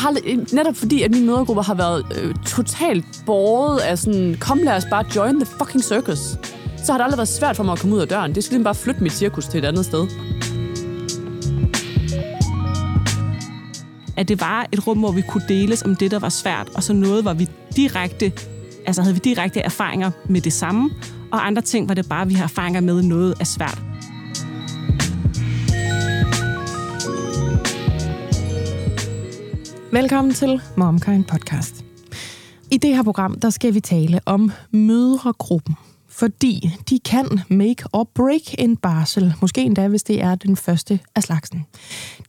jeg har netop fordi, at mine mødergrupper har været øh, totalt båret af sådan, kom lad os bare join the fucking circus. Så har det aldrig været svært for mig at komme ud af døren. Det skal ligesom bare flytte mit cirkus til et andet sted. at det var et rum, hvor vi kunne deles om det, der var svært, og så noget, hvor vi direkte, altså havde vi direkte erfaringer med det samme, og andre ting var det bare, at vi har erfaringer med noget er svært. Velkommen til MomKind Podcast. I det her program, der skal vi tale om mødregruppen. Fordi de kan make or break en barsel. Måske endda, hvis det er den første af slagsen.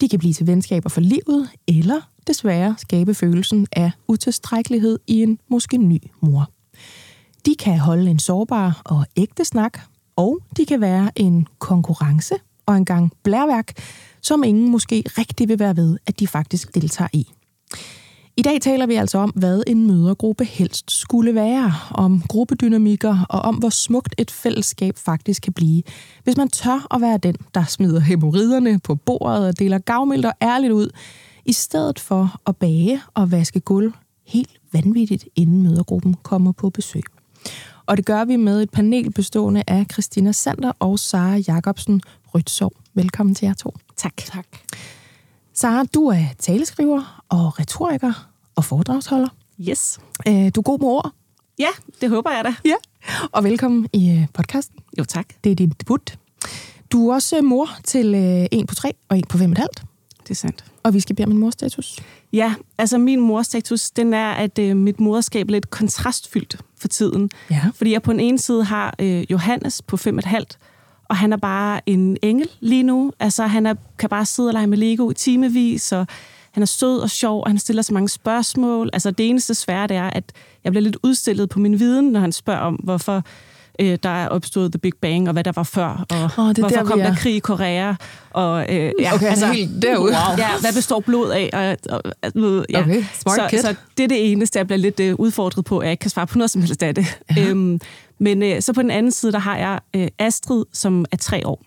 De kan blive til venskaber for livet, eller desværre skabe følelsen af utilstrækkelighed i en måske ny mor. De kan holde en sårbar og ægte snak, og de kan være en konkurrence og en gang blærværk, som ingen måske rigtig vil være ved, at de faktisk deltager i. I dag taler vi altså om, hvad en mødergruppe helst skulle være, om gruppedynamikker og om, hvor smukt et fællesskab faktisk kan blive, hvis man tør at være den, der smider hemorriderne på bordet og deler gavmildt og ærligt ud, i stedet for at bage og vaske gulv helt vanvittigt, inden mødergruppen kommer på besøg. Og det gør vi med et panel bestående af Christina Sander og Sara Jacobsen Rytsov. Velkommen til jer to. Tak. Tak. Sara, du er taleskriver og retoriker og foredragsholder. Yes. Øh, Du er god med ord. Ja, det håber jeg da. Ja. Og velkommen i øh, podcasten. Jo, tak. Det er din debut. Du er også øh, mor til en på tre og en på fem og et halvt. Det er sandt. Og vi skal bede om en morstatus. Ja, altså min morstatus, den er, at øh, mit moderskab er lidt kontrastfyldt for tiden. Ja. Fordi jeg på den ene side har øh, Johannes på fem og et halvt, og han er bare en engel lige nu. Altså, han er, kan bare sidde og lege med Lego i timevis, og han er sød og sjov, og han stiller så mange spørgsmål. Altså, det eneste svære, det er, at jeg bliver lidt udstillet på min viden, når han spørger om, hvorfor øh, der er opstået The Big Bang, og hvad der var før, og det er hvorfor der, kom er. der krig i Korea, og øh, ja, Okay, er helt derude. Wow. Ja, hvad består blod af? Og, og, og, ja. Okay, smart så, kid. så det er det eneste, jeg bliver lidt øh, udfordret på, at jeg ikke kan svare på noget som helst af det. Ja. Øhm, men øh, så på den anden side, der har jeg øh, Astrid, som er tre år.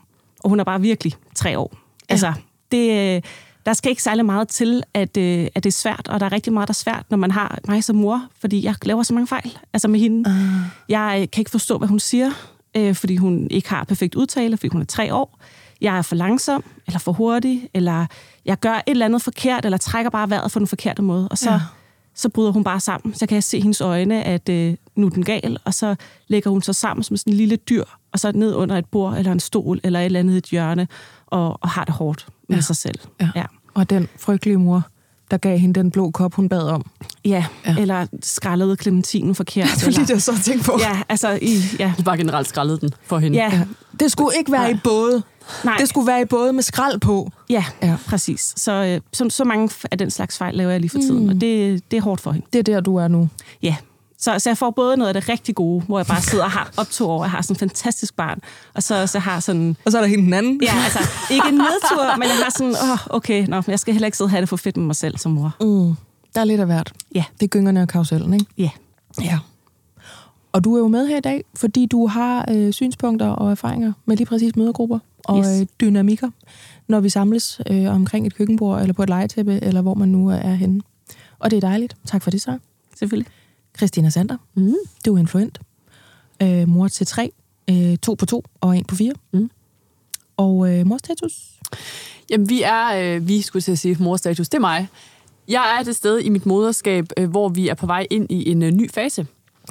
Og hun er bare virkelig tre år. Ja. Altså, det, øh, der skal ikke særlig meget til, at, øh, at det er svært, og der er rigtig meget, der er svært, når man har mig som mor, fordi jeg laver så mange fejl altså med hende. Uh. Jeg øh, kan ikke forstå, hvad hun siger, øh, fordi hun ikke har perfekt udtale, fordi hun er tre år. Jeg er for langsom, eller for hurtig, eller jeg gør et eller andet forkert, eller trækker bare vejret på den forkerte måde, og så, Ja. så bryder hun bare sammen. Så kan jeg se hendes øjne, at øh, nu er den gal, og så lægger hun sig sammen som sådan en lille dyr, og så ned under et bord, eller en stol, eller et eller andet et hjørne, og, og har det hårdt med Ja. ja. sig selv. Ja. Ja. Og den frygtelige mor, der gav hende den blå kop, hun bad om. Ja. Ja. ja, eller skrællede klementinen forkert. Det var lige det, jeg så tænkte på. Ja, altså, i, ja. Bare generelt skrællet den for hende. Ja, Ja. Det skulle ikke være i både. nej. Det skulle være i både med skrald på. Ja, Ja. ja. præcis. Så, øh, så, så mange af den slags fejl laver jeg lige for tiden, mm. og det, det er hårdt for hende. Det er der, du er nu. Ja. Så, så jeg får både noget af det rigtig gode, hvor jeg bare sidder og har op to år, jeg har sådan en fantastisk barn, og så også har sådan... Og så er der hende den anden. Ja, altså, ikke en nedtur, men jeg har sådan, åh, okay, nå, jeg skal heller ikke sidde og have det for fedt med mig selv som mor. Mm. Der er lidt af hvert. Ja. Det er gyngerne og karusellen, ikke? Ja. Ja. Og du er jo med her i dag, fordi du har øh, synspunkter og erfaringer med lige præcis mødergrupper og Yes. øh, dynamikker, når vi samles øh, omkring et køkkenbord eller på et legetæppe, eller hvor man nu er henne. Og det er dejligt. Tak for det, så. Selvfølgelig. Christina Sander, Mm. du er influent. Øh, mor til tre, øh, to på to og en på fire. Mm. Og øh, morstatus? Jamen, vi er, øh, vi skulle til at sige morstatus, det er mig. Jeg er det sted i mit moderskab, øh, hvor vi er på vej ind i en øh, ny fase.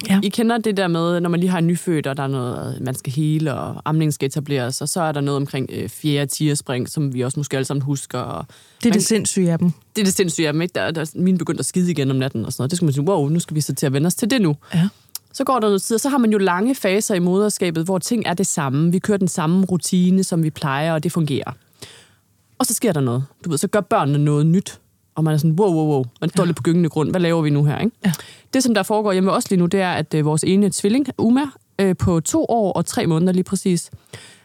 Ja. I kender det der med, når man lige har en nyfødt, og der er noget, man skal hele, og amningen skal etableres, og så er der noget omkring øh, fjerde tierspring, som vi også måske alle sammen husker. Og Det er man- det sindssyge af dem. det er det sindssyge af dem, ikke? Der, der, mine begyndte at skide igen om natten og sådan noget. Det skulle man sige, wow, nu skal vi så til at vende os til det nu. Ja. Så går der noget tid, og så har man jo lange faser i moderskabet, hvor ting er det samme. Vi kører den samme rutine, som vi plejer, og det fungerer. Og så sker der noget. Du ved, så gør børnene noget nyt. Og man er sådan, wow, wow, wow. Man står ja. lidt på gyngende grund. Hvad laver vi nu her, ikke? Ja. Det, som der foregår hjemme ved os lige nu, det er, at øh, vores ene tvilling, Uma, øh, på to år og tre måneder lige præcis,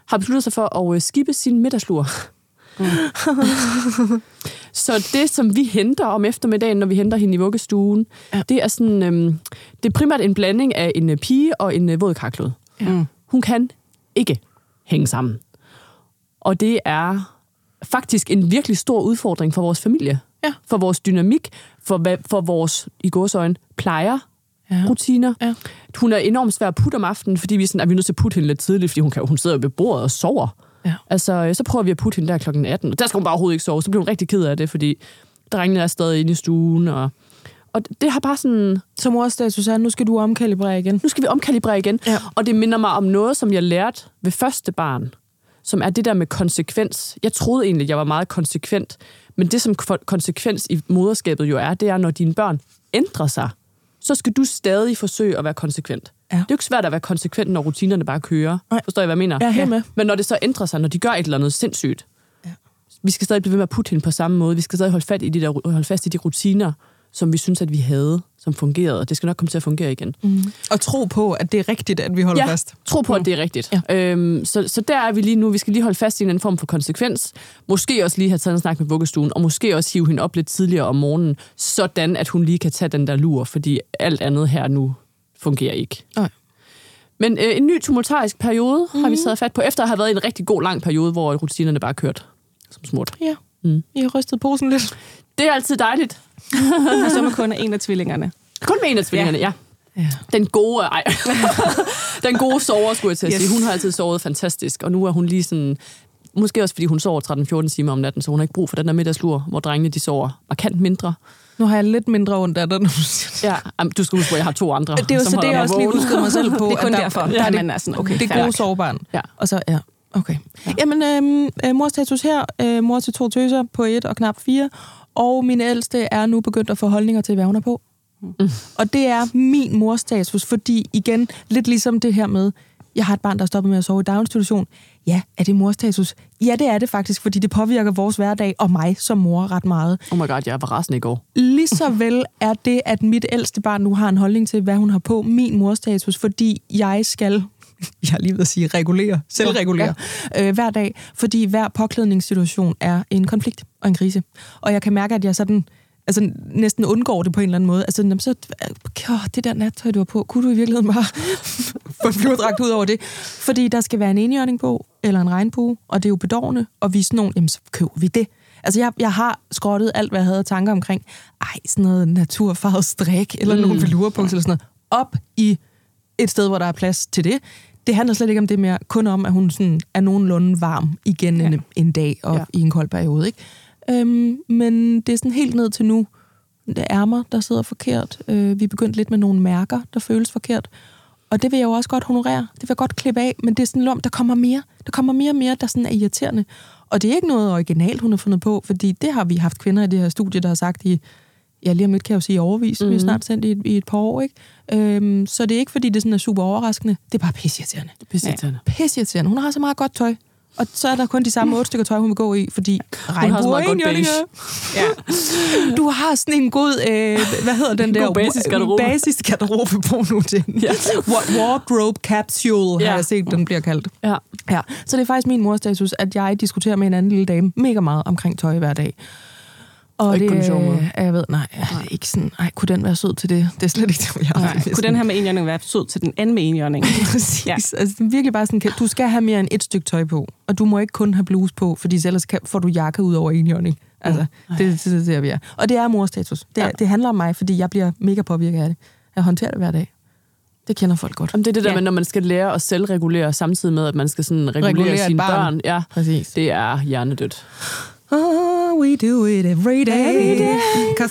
har besluttet sig for at øh, skippe sin middagslur. Så det, som vi henter om eftermiddagen, når vi henter hende i vuggestuen, Ja. ja. det er sådan, øhm, det er primært en blanding af en øh, pige og en øh, våd karklud. Mm. Hun kan ikke hænge sammen. Og det er faktisk en virkelig stor udfordring for vores familie. Ja. For vores dynamik, for, hvad, for vores, i gåsøjne, plejer, Ja. rutiner. Ja. Hun er enormt svær at putte om aftenen, fordi vi er, sådan, at vi er nødt til at putte hende lidt tidligt, fordi hun, kan, hun sidder ved bordet og sover. Ja. Altså, øh, så prøver vi at putte hende der klokken 18, og der skal hun bare overhovedet ikke sove. Så bliver hun rigtig ked af det, fordi drengene er stadig inde i stuen, og, og det har bare sådan, Så mor status er, nu skal du omkalibrere igen. nu skal vi omkalibrere igen. Ja. Og det minder mig om noget, som jeg lærte ved første barn, som er det der med konsekvens. Jeg troede egentlig, at jeg var meget konsekvent, men det som ko- konsekvens i moderskabet jo er, det er, når dine børn ændrer sig, så skal du stadig forsøge at være konsekvent. Ja. Det er jo ikke svært at være konsekvent, når rutinerne bare kører. Nej. Forstår I, hvad jeg mener? Er helt med. Men når det så ændrer sig, når de gør et eller andet sindssygt, Ja. vi skal stadig blive ved med at putte hende på samme måde. Vi skal stadig holde, fat i de der, holde fast i de rutiner, som vi synes, at vi havde, som fungerede. Det skal nok komme til at fungere igen. Mm. Og tro på, at det er rigtigt, at vi holder ja, fast. tro på, at det er rigtigt. Ja. Øhm, så, så der er vi lige nu. Vi skal lige holde fast i en anden form for konsekvens. Måske også lige have taget en snak med vuggestuen, og måske også hive hende op lidt tidligere om morgenen, sådan at hun lige kan tage den der lur, fordi alt andet her nu fungerer ikke. Nej. Men øh, en ny tumultarisk periode mm. har vi taget fat på, efter at have været i en rigtig god lang periode, hvor rutinerne bare kørt som smurt. Ja. Mm. I har rystet posen lidt. Det er altid dejligt. Og så med kun en af tvillingerne. Kun med en af tvillingerne, ja. Ja. Den gode, ej. den gode sover, skulle jeg til at Yes. sige. Hun har altid sovet fantastisk, og nu er hun lige sådan... Måske også, fordi hun sover 13-14 timer om natten, så hun har ikke brug for den der middagslur, hvor drengene de sover markant mindre. Nu har jeg lidt mindre ondt af dig, det. Ja, jamen, du skal huske, at jeg har to andre, Det er jo så det, jeg også lige huskede mig selv på. Det er kun der, derfor. Der Der er er det, man er sådan, okay, det fair gode sovebarn. Ja. Og så, ja, okay. Ja. Jamen, øhm, øh, mor status her. Øh, mor til to tøser på et og knap fire. Og min ældste er nu begyndt at få holdninger til, hvad hun er på. Mm. Og det er min morstatus, fordi igen, lidt ligesom det her med, jeg har et barn, der er stoppet med at sove i daginstitution. Ja, er det morstatus? Ja, det er det faktisk, fordi det påvirker vores hverdag og mig som mor ret meget. Oh my god, jeg var rasende i går. Lige så vel er det, at mit ældste barn nu har en holdning til, hvad hun har på, min morstatus, fordi jeg skal, jeg har lige ved at sige, regulere, selvregulere ja. øh, hver dag, fordi hver påklædningssituation er en konflikt og en krise. Og jeg kan mærke, at jeg sådan altså næsten undgår det på en eller anden måde. Altså, jamen, så, åh, det der nattøj, du har på, kunne du i virkeligheden bare få en flyverdragt ud over det? Fordi der skal være en enhjørning på, eller en regnbue, og det er jo bedårende, og vi er sådan nogle, jamen så køber vi det. Altså, jeg, jeg har skrottet alt, hvad jeg havde tanker omkring. Ej, sådan noget naturfarvet strik, eller mm. nogle velurpunkter, eller sådan noget. Op i et sted, hvor der er plads til det. Det handler slet ikke om det mere, kun om, at hun sådan er nogenlunde varm igen ja. en, en dag og Ja. i en kold periode. Ikke? Øhm, men det er sådan helt ned til nu. Det er ærmer, der sidder forkert. Øh, vi er begyndt lidt med nogle mærker, der føles forkert. Og det vil jeg jo også godt honorere. Det vil jeg godt klippe af, men det er sådan om, der kommer mere. Der kommer mere og mere, der sådan er irriterende. Og det er ikke noget originalt, hun har fundet på, fordi det har vi haft kvinder i det her studie, der har sagt i, ja lige om lidt kan jeg jo sige overvis, mm-hmm. vi har snart sendt i, et- i et par år, ikke? Øhm, så det er ikke, fordi det sådan er super overraskende. Det er bare pisseirriterende. Pisseirriterende. Pisseirriterende. Hun har så meget godt tøj. Og så er der kun de samme otte stykker tøj, hun vil gå i, fordi regnbue meget er godt enhjørninger. beige. Ja. Du har sådan en god, øh, hvad hedder den En der? god basisgarderobe. Basisgarderobe på nu til. Ja. Wa- Wardrobe capsule, Ja. har jeg set, den bliver kaldt. Ja. Ja, så det er faktisk min morstatus, at jeg diskuterer med en anden lille dame mega meget omkring tøj hver dag. Og, Og ikke det, på en sjov måde. øh, Jeg ved, nej, er ikke sådan, ej, kunne den være sød til det? Det er slet ikke det, jeg har. Nej. Kunne den her med enhjørning være sød til den anden med enhjørning? Præcis. Ja. Altså, det virkelig bare sådan, du skal have mere end et stykke tøj på, og du må ikke kun have bluse på, fordi ellers kan, får du jakke ud over enhjørning. Altså, Mm. det, det, det, det vi er. Og det er morstatus. Det, Ja. det handler om mig, fordi jeg bliver mega påvirket af det. Jeg håndterer det hver dag. Det kender folk godt. Jamen, det er det der Ja. med, når man skal lære at selvregulere, samtidig med, at man skal sådan regulere, Regulere sine barn. børn. Ja, Præcis. det er hjernedødt. Oh, we do it every day, Every day.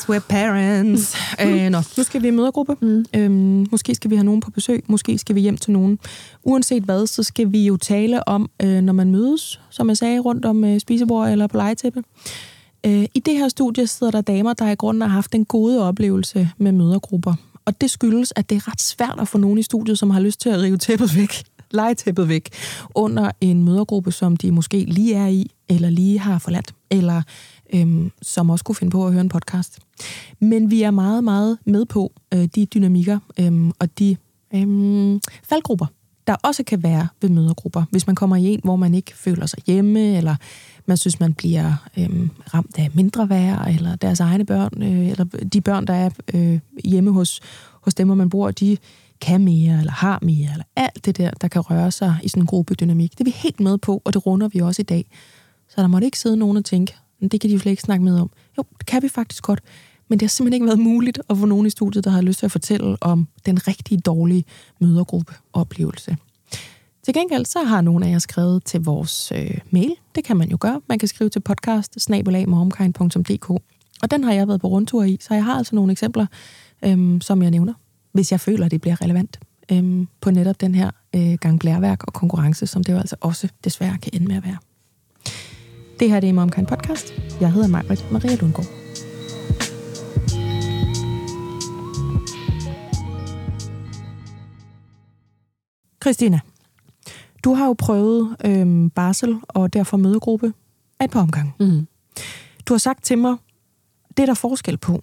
we're parents. øh, nå, nu skal vi i mødergruppe. Mm. Øhm, måske skal vi have nogen på besøg, måske skal vi hjem til nogen. Uanset hvad, så skal vi jo tale om, øh, når man mødes, som jeg sagde, rundt om øh, spisebord eller på legetæppe. Øh, I det her studie sidder der damer, der i grunden har haft en gode oplevelse med mødergrupper. Og det skyldes, at det er ret svært at få nogen i studiet, som har lyst til at rive tæppet væk, legetæppet væk, under en mødergruppe, som de måske lige er i, eller lige har forladt, eller øhm, som også kunne finde på at høre en podcast. Men vi er meget, meget med på øh, de dynamikker øhm, og de øhm, faldgrupper, der også kan være ved mødergrupper. Hvis man kommer i en, hvor man ikke føler sig hjemme, eller man synes, man bliver øhm, ramt af mindre værd, eller deres egne børn, øh, eller de børn, der er øh, hjemme hos, hos dem, hvor man bor, de kan mere, eller har mere, eller alt det der, der kan røre sig i sådan en gruppedynamik. Det er vi helt med på, og det runder vi også i dag. Så der måtte ikke sidde nogen og tænke, men det kan de jo slet ikke snakke med om. Jo, det kan vi faktisk godt. Men det har simpelthen ikke været muligt at få nogen i studiet, der har lyst til at fortælle om den rigtig dårlige mødergruppeoplevelse. Til gengæld så har nogle af jer skrevet til vores øh, mail. Det kan man jo gøre. Man kan skrive til podcast og den har jeg været på rundtur i, så jeg har altså nogle eksempler, øhm, som jeg nævner, hvis jeg føler, det bliver relevant øhm, på netop den her øh, gang blærværk og konkurrence, som det jo altså også desværre kan ende med at være. Det her det er Momkind Podcast. Jeg hedder Margrethe Maria Lundgaard. Christina, du har jo prøvet øhm, barsel og derfor mødegruppe af et par omgange. Mm. Du har sagt til mig, det er der forskel på.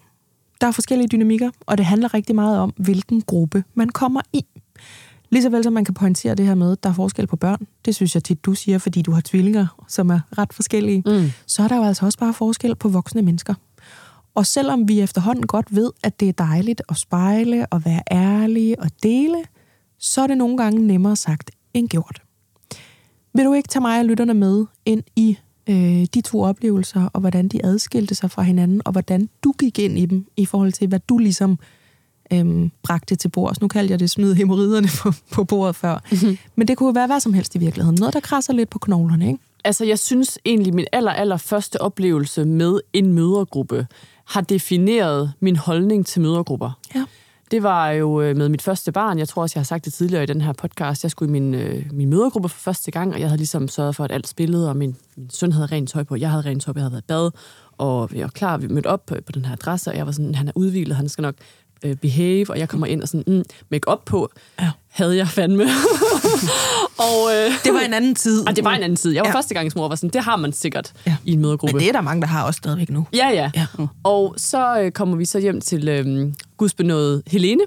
Der er forskellige dynamikker, og det handler rigtig meget om, hvilken gruppe man kommer i. Ligeså vel som man kan pointere det her med, at der er forskel på børn. Det synes jeg tit, du siger, fordi du har tvillinger, som er ret forskellige. Mm. Så er der jo altså også bare forskel på voksne mennesker. Og selvom vi efterhånden godt ved, at det er dejligt at spejle og være ærlige og dele, så er det nogle gange nemmere sagt end gjort. Vil du ikke tage mig og lytterne med ind i øh, de to oplevelser, og hvordan de adskilte sig fra hinanden, og hvordan du gik ind i dem, i forhold til, hvad du ligesom øh, bragte til bords. Nu kaldte jeg det smide hemorriderne på, på bordet før. Mm-hmm. Men det kunne jo være hvad som helst i virkeligheden. Noget, der krasser lidt på knoglerne, ikke? Altså, jeg synes egentlig, min aller, aller første oplevelse med en mødergruppe har defineret min holdning til mødergrupper. Ja. Det var jo øh, med mit første barn. Jeg tror også, jeg har sagt det tidligere i den her podcast. Jeg skulle i min, øh, min mødergruppe for første gang, og jeg havde ligesom sørget for, at alt spillede, og min, min søn havde rent tøj på. Jeg havde rent tøj på, jeg havde været bad, og jeg var klar, vi mødte op på, på den her adresse, og jeg var sådan, han er udvilet, han skal nok øh, behave, og jeg kommer ind og sådan, mm, make op på, ja. havde jeg fandme. og, øh, det var en anden tid. Og det var en anden tid. Jeg var ja. første gang mor, var sådan, det har man sikkert ja. i en mødergruppe. Men det er der mange, der har også stadigvæk nu. Ja, ja. ja. Og så øh, kommer vi så hjem til øh, gudsbenået Helene,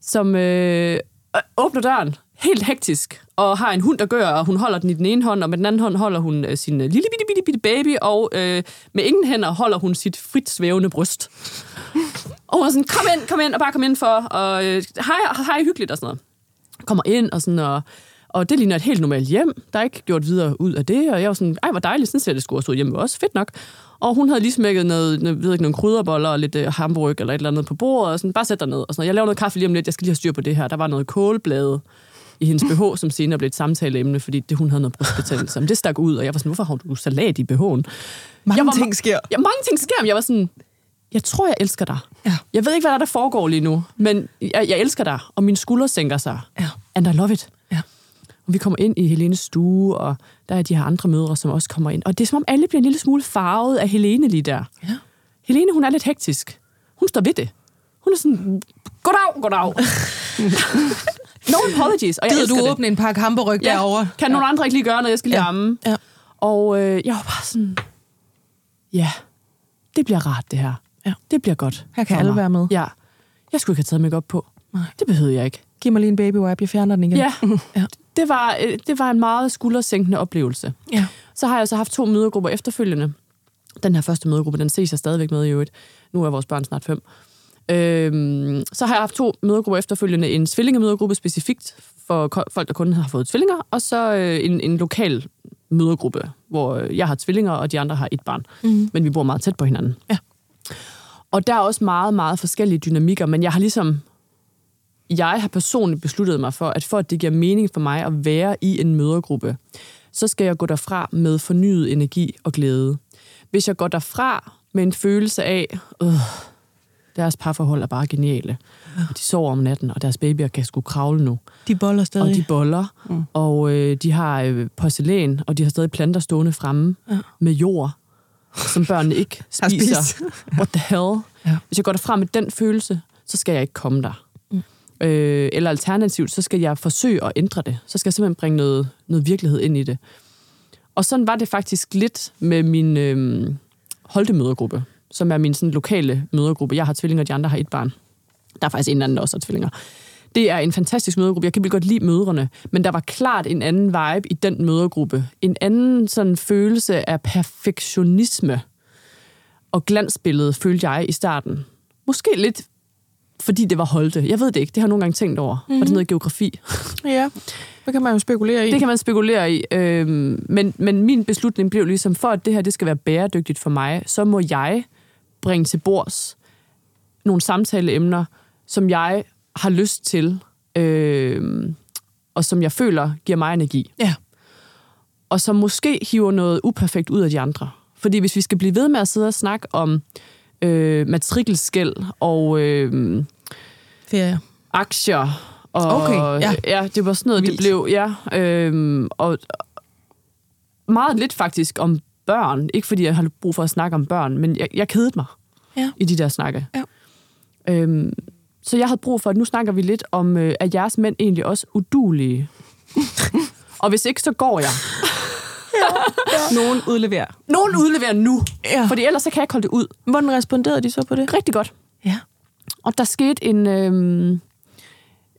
som øh, åbner døren helt hektisk, og har en hund, der gør, og hun holder den i den ene hånd, og med den anden hånd holder hun øh, sin øh, lille bitte, bitte, bitte baby, og øh, med ingen hænder holder hun sit frit svævende bryst. og hun er sådan, kom ind, kom ind, og bare kom ind for, og øh, hej, hej, hyggeligt og sådan noget. Kommer ind, og sådan, og, og det ligner et helt normalt hjem. Der er ikke gjort videre ud af det, og jeg var sådan, ej, hvor dejligt, sådan ser det skulle også ud hjemme også, fedt nok. Og hun havde lige smækket noget, noget, ved ikke, nogle krydderboller og lidt øh, hamburg eller et eller andet på bordet, og sådan, bare sæt dig ned. Og sådan, jeg laver noget kaffe lige om lidt, jeg skal lige have styr på det her. Der var noget kålblade i hendes BH, som senere blev et samtaleemne, fordi det, hun havde noget brystbetændelse. Men det stak ud, og jeg var sådan, hvorfor har du salat i BH'en? Mange jeg var, ting sker. Ja, mange ting sker, men jeg var sådan, jeg tror, jeg elsker dig. Ja. Jeg ved ikke, hvad der, der foregår lige nu, men jeg, jeg elsker dig, og mine skuldre sænker sig. Ja. And I love it. Ja. Og vi kommer ind i Helenes stue, og der er de her andre mødre, som også kommer ind. Og det er som om alle bliver en lille smule farvet af Helene lige der. Ja. Helene, hun er lidt hektisk. Hun står ved det. Hun er sådan, goddag, goddag. no apologies. Og jeg Gider du det. åbne en pakke hamburg ja. derovre? Kan nogen andre ikke lige gøre noget? Jeg skal lige Ja. amme. Ja. Og øh, jeg var bare sådan, ja, det bliver rart det her. Ja. Det bliver godt. Her kan alle mig. være med. Ja. Jeg skulle ikke have taget mig op på. Nej. Det behøvede jeg ikke. Giv mig lige en baby wipe, jeg fjerner den igen. Ja, ja. det var, øh, det var en meget skuldersænkende oplevelse. ja. Så har jeg så haft to mødergrupper efterfølgende. Den her første mødergruppe, den ses jeg stadigvæk med i øvrigt. Nu er vores børn snart fem. Øhm, så har jeg haft to mødergrupper efterfølgende. En tvillingemødergruppe specifikt for folk, der kun har fået tvillinger, og så øh, en, en lokal mødergruppe, hvor øh, jeg har tvillinger, og de andre har et barn. Mm. Men vi bor meget tæt på hinanden. Ja. Og der er også meget, meget forskellige dynamikker, men jeg har ligesom... Jeg har personligt besluttet mig for, at for at det giver mening for mig at være i en mødergruppe, så skal jeg gå derfra med fornyet energi og glæde. Hvis jeg går derfra med en følelse af, øh, deres parforhold er bare geniale, og de sover om natten, og deres babyer kan sgu kravle nu, De boller stadig. og de boller, mm. og øh, de har øh, porcelæn, og de har stadig planter stående fremme Ja. med jord, som børnene ikke spiser. What the hell? Ja. Hvis jeg går derfra med den følelse, så skal jeg ikke komme der. Mm. Øh, eller alternativt, så skal jeg forsøge at ændre det. Så skal jeg simpelthen bringe noget, noget virkelighed ind i det. Og sådan var det faktisk lidt med min øh, holdemødergruppe, som er min sådan, lokale mødergruppe. Jeg har tvillinger, de andre har et barn. Der er faktisk en anden, der også har tvillinger. Det er en fantastisk mødergruppe. Jeg kan virkelig godt lide mødrene, men der var klart en anden vibe i den mødergruppe. En anden sådan følelse af perfektionisme og glansbillede, følte jeg i starten. Måske lidt fordi det var Holte. Jeg ved det ikke. Det har jeg nogle gange tænkt over. Mm-hmm. Var det noget geografi? Ja, det kan man jo spekulere i. Det kan man spekulere i. Øhm, men, men min beslutning blev ligesom, for at det her det skal være bæredygtigt for mig, så må jeg bringe til bords nogle samtaleemner, som jeg har lyst til, øhm, og som jeg føler giver mig energi. Ja. Og som måske hiver noget uperfekt ud af de andre. Fordi hvis vi skal blive ved med at sidde og snakke om øh, matrikelskæld og øh, Ferie. aktier. Og, Okay, ja. ja. det var sådan noget, Vildt. det blev. Ja, øh, og meget lidt faktisk om børn. Ikke fordi jeg har brug for at snakke om børn, men jeg, jeg kedede mig Ja. i de der snakke. Ja. Øhm, så jeg havde brug for, at nu snakker vi lidt om, øh, er jeres mænd egentlig også udulige? og hvis ikke, så går jeg. Nogen udleverer. Nogen udleverer nu, Ja. fordi ellers så kan jeg ikke holde det ud. Hvordan responderede de så på det? Rigtig godt. Ja. Og der skete en... Øhm,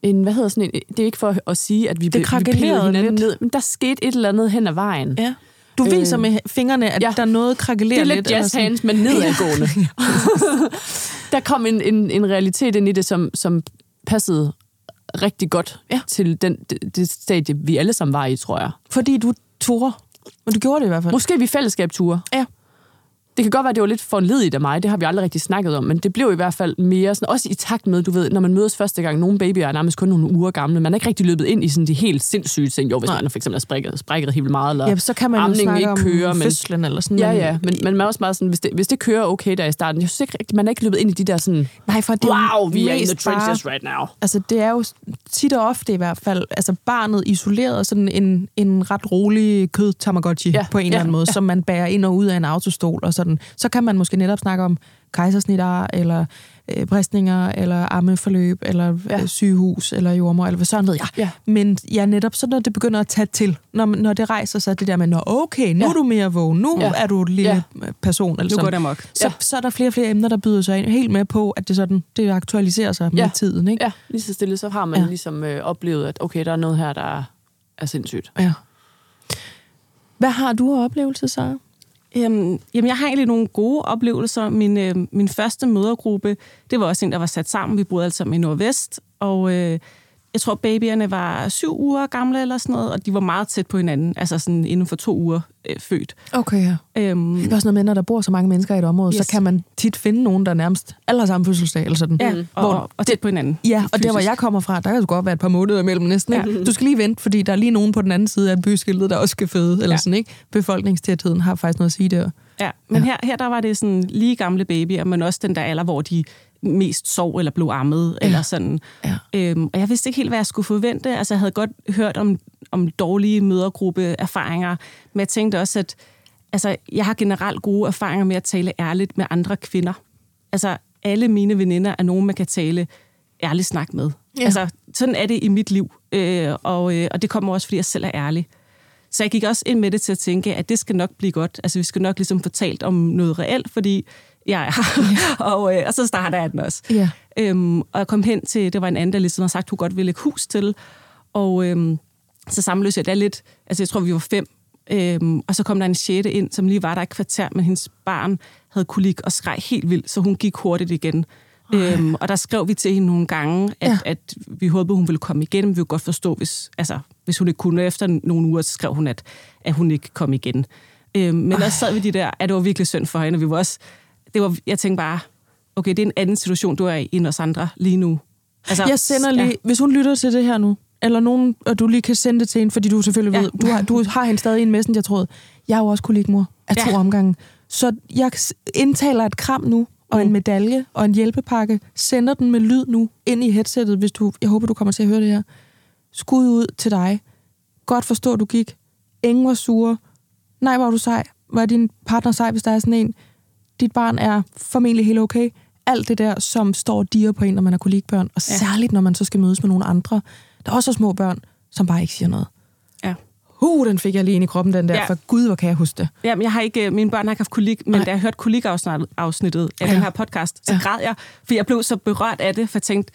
en, hvad hedder sådan en, det er ikke for at sige, at vi, Det vi pillede hinanden lidt. ned, men der skete et eller andet hen ad vejen. ja. Du viser med fingrene, at ja. der er noget krakelerer Det er lidt. lidt jazz hands, men nedadgående. der kom en, en, en realitet ind i det, som, som passede rigtig godt Ja. til den, det, det stadie, vi alle sammen var i, tror jeg. Fordi du turde. Men du gjorde det i hvert fald. Måske vi fællesskabsture. Ja. Det kan godt være, at det var lidt foranledigt af mig, det har vi aldrig rigtig snakket om, men det blev i hvert fald mere sådan, også i takt med, du ved, når man mødes første gang, nogle babyer er nærmest kun nogle uger gamle, man er ikke rigtig løbet ind i sådan de helt sindssyge ting, jo, hvis Nej. man for eksempel er sprækket, sprækket helt meget, eller Ja, så kan man jo snakke ikke om kører, men fødslen eller sådan. Ja, ja, men, men man er også meget sådan, hvis det, hvis det kører okay der i starten, jeg synes ikke rigtig, man er ikke løbet ind i de der sådan, Nej, for det wow, vi er in the mest bare- trenches right now. Altså, det er jo tit og ofte i hvert fald, altså barnet isoleret, sådan en, en ret rolig kød tamagotchi ja, på en ja, eller anden måde, ja. som man bærer ind og ud af en autostol, og sådan. Så kan man måske netop snakke om kejsersnitter, eller øh, bristninger, eller ammeforløb, eller ja. Øh, sygehus, eller jordmor, eller hvad sådan ved jeg. Ja. Men ja, netop så når det begynder at tage til, når, når det rejser sig, det der med, når okay, nu ja. Er du mere vågen, nu ja. Er du en lille ja. Person, eller Nu sådan går det amok. så, Ja. så er der flere og flere emner, der byder sig ind. Helt med på, at det, sådan, det aktualiserer sig med Ja. tiden. Ikke? Ja, lige så stille, så har man Ja. ligesom øh, oplevet, at okay, der er noget her, der er sindssygt. Ja. Hvad har du af oplevelser, Sara? Øhm, jamen, jeg har egentlig nogle gode oplevelser. Min, øh, min første mødergruppe, det var også en, der var sat sammen. Vi boede alle sammen i Nordvest, og øh, jeg tror, babyerne var syv uger gamle eller sådan noget, og de var meget tæt på hinanden, altså sådan inden for to uger øh, født. Okay, ja. Øhm, Det er også noget med, når der bor så mange mennesker i et område, yes. Så kan man tit finde nogen, der nærmest alle har samme fødselsdag, eller sådan. ja, Mm. og, Hvor- og, og tæt på hinanden. Ja, og der, hvor fysisk. jeg kommer fra, der kan det godt være et par måneder imellem næsten. Ikke? Ja. Du skal lige vente, fordi der er lige nogen på den anden side af byskiltet, der også skal føde. Eller Ja. sådan, ikke? Befolkningstætheden har faktisk noget at sige der. Ja, men ja. Her, her der var det sådan lige gamle babyer, men også den der alder, hvor de mest sov eller blev ammet, Ja. eller sådan. Ja. Øhm, og jeg vidste ikke helt, hvad jeg skulle forvente. Altså, jeg havde godt hørt om, om dårlige mødergruppe-erfaringer, men jeg tænkte også, at altså, jeg har generelt gode erfaringer med at tale ærligt med andre kvinder. Altså, alle mine veninder er nogen, man kan tale ærligt snak med. Ja. Altså, sådan er det i mit liv, øh, og, øh, og det kommer også, fordi jeg selv er ærlig. Så jeg gik også ind med det til at tænke, at det skal nok blive godt. Altså, vi skal nok ligesom få talt om noget reelt, fordi jeg er her. og, øh, og så starter jeg den også. Ja. Øhm, og jeg kom hen til, det var en anden, der ligesom har sagt, hun godt ville lægge hus til. Og øhm, så sammenløste jeg det lidt. Altså, jeg tror, vi var fem. Øhm, og så kom der en sjette ind, som lige var der et kvarter, men hendes barn havde kolik og skreg helt vildt, så hun gik hurtigt igen. Øhm, og der skrev vi til hende nogle gange, at, Ja. at vi håbede, hun ville komme igen, men vi kunne godt forstå, hvis, altså, hvis hun ikke kunne. Efter nogle uger, så skrev hun, at, at hun ikke kom igen. Øhm, men der sad vi de der, at det var virkelig synd for hende, og vi var også, det var, jeg tænkte bare, okay, det er en anden situation, du er i end os andre lige nu. Altså, Jeg sender lige, ja. hvis hun lytter til det her nu, eller nogen, og du lige kan sende det til hende, fordi du selvfølgelig ja. Ved, du har, du har hende stadig i en messenger-tråd. Jeg er jo også kollegmor af to Ja. omgange. Så jeg indtaler et kram nu, og en Mm. medalje, og en hjælpepakke. Sender den med lyd nu ind i headsettet, hvis du, jeg håber, du kommer til at høre det her. Skud ud til dig. Godt forstå, du gik. Ingen var sure. Nej, er du sej. Var din partner sej, hvis der er sådan en? Dit barn er formentlig helt okay. Alt det der, som står og diger på en, når man er kollegbørn. Og Ja. særligt, når man så skal mødes med nogle andre. Der er også små børn, som bare ikke siger noget. Ja. Uh, den fik jeg lige ind i kroppen, den der. Ja. For gud, hvor kan jeg huske det. Jamen, jeg har ikke, øh, mine børn har ikke haft kolik, men Nej. da jeg hørte kolikafsnittet af Ja. den her podcast, så Ja. græd jeg, for jeg blev så berørt af det, for jeg tænkte,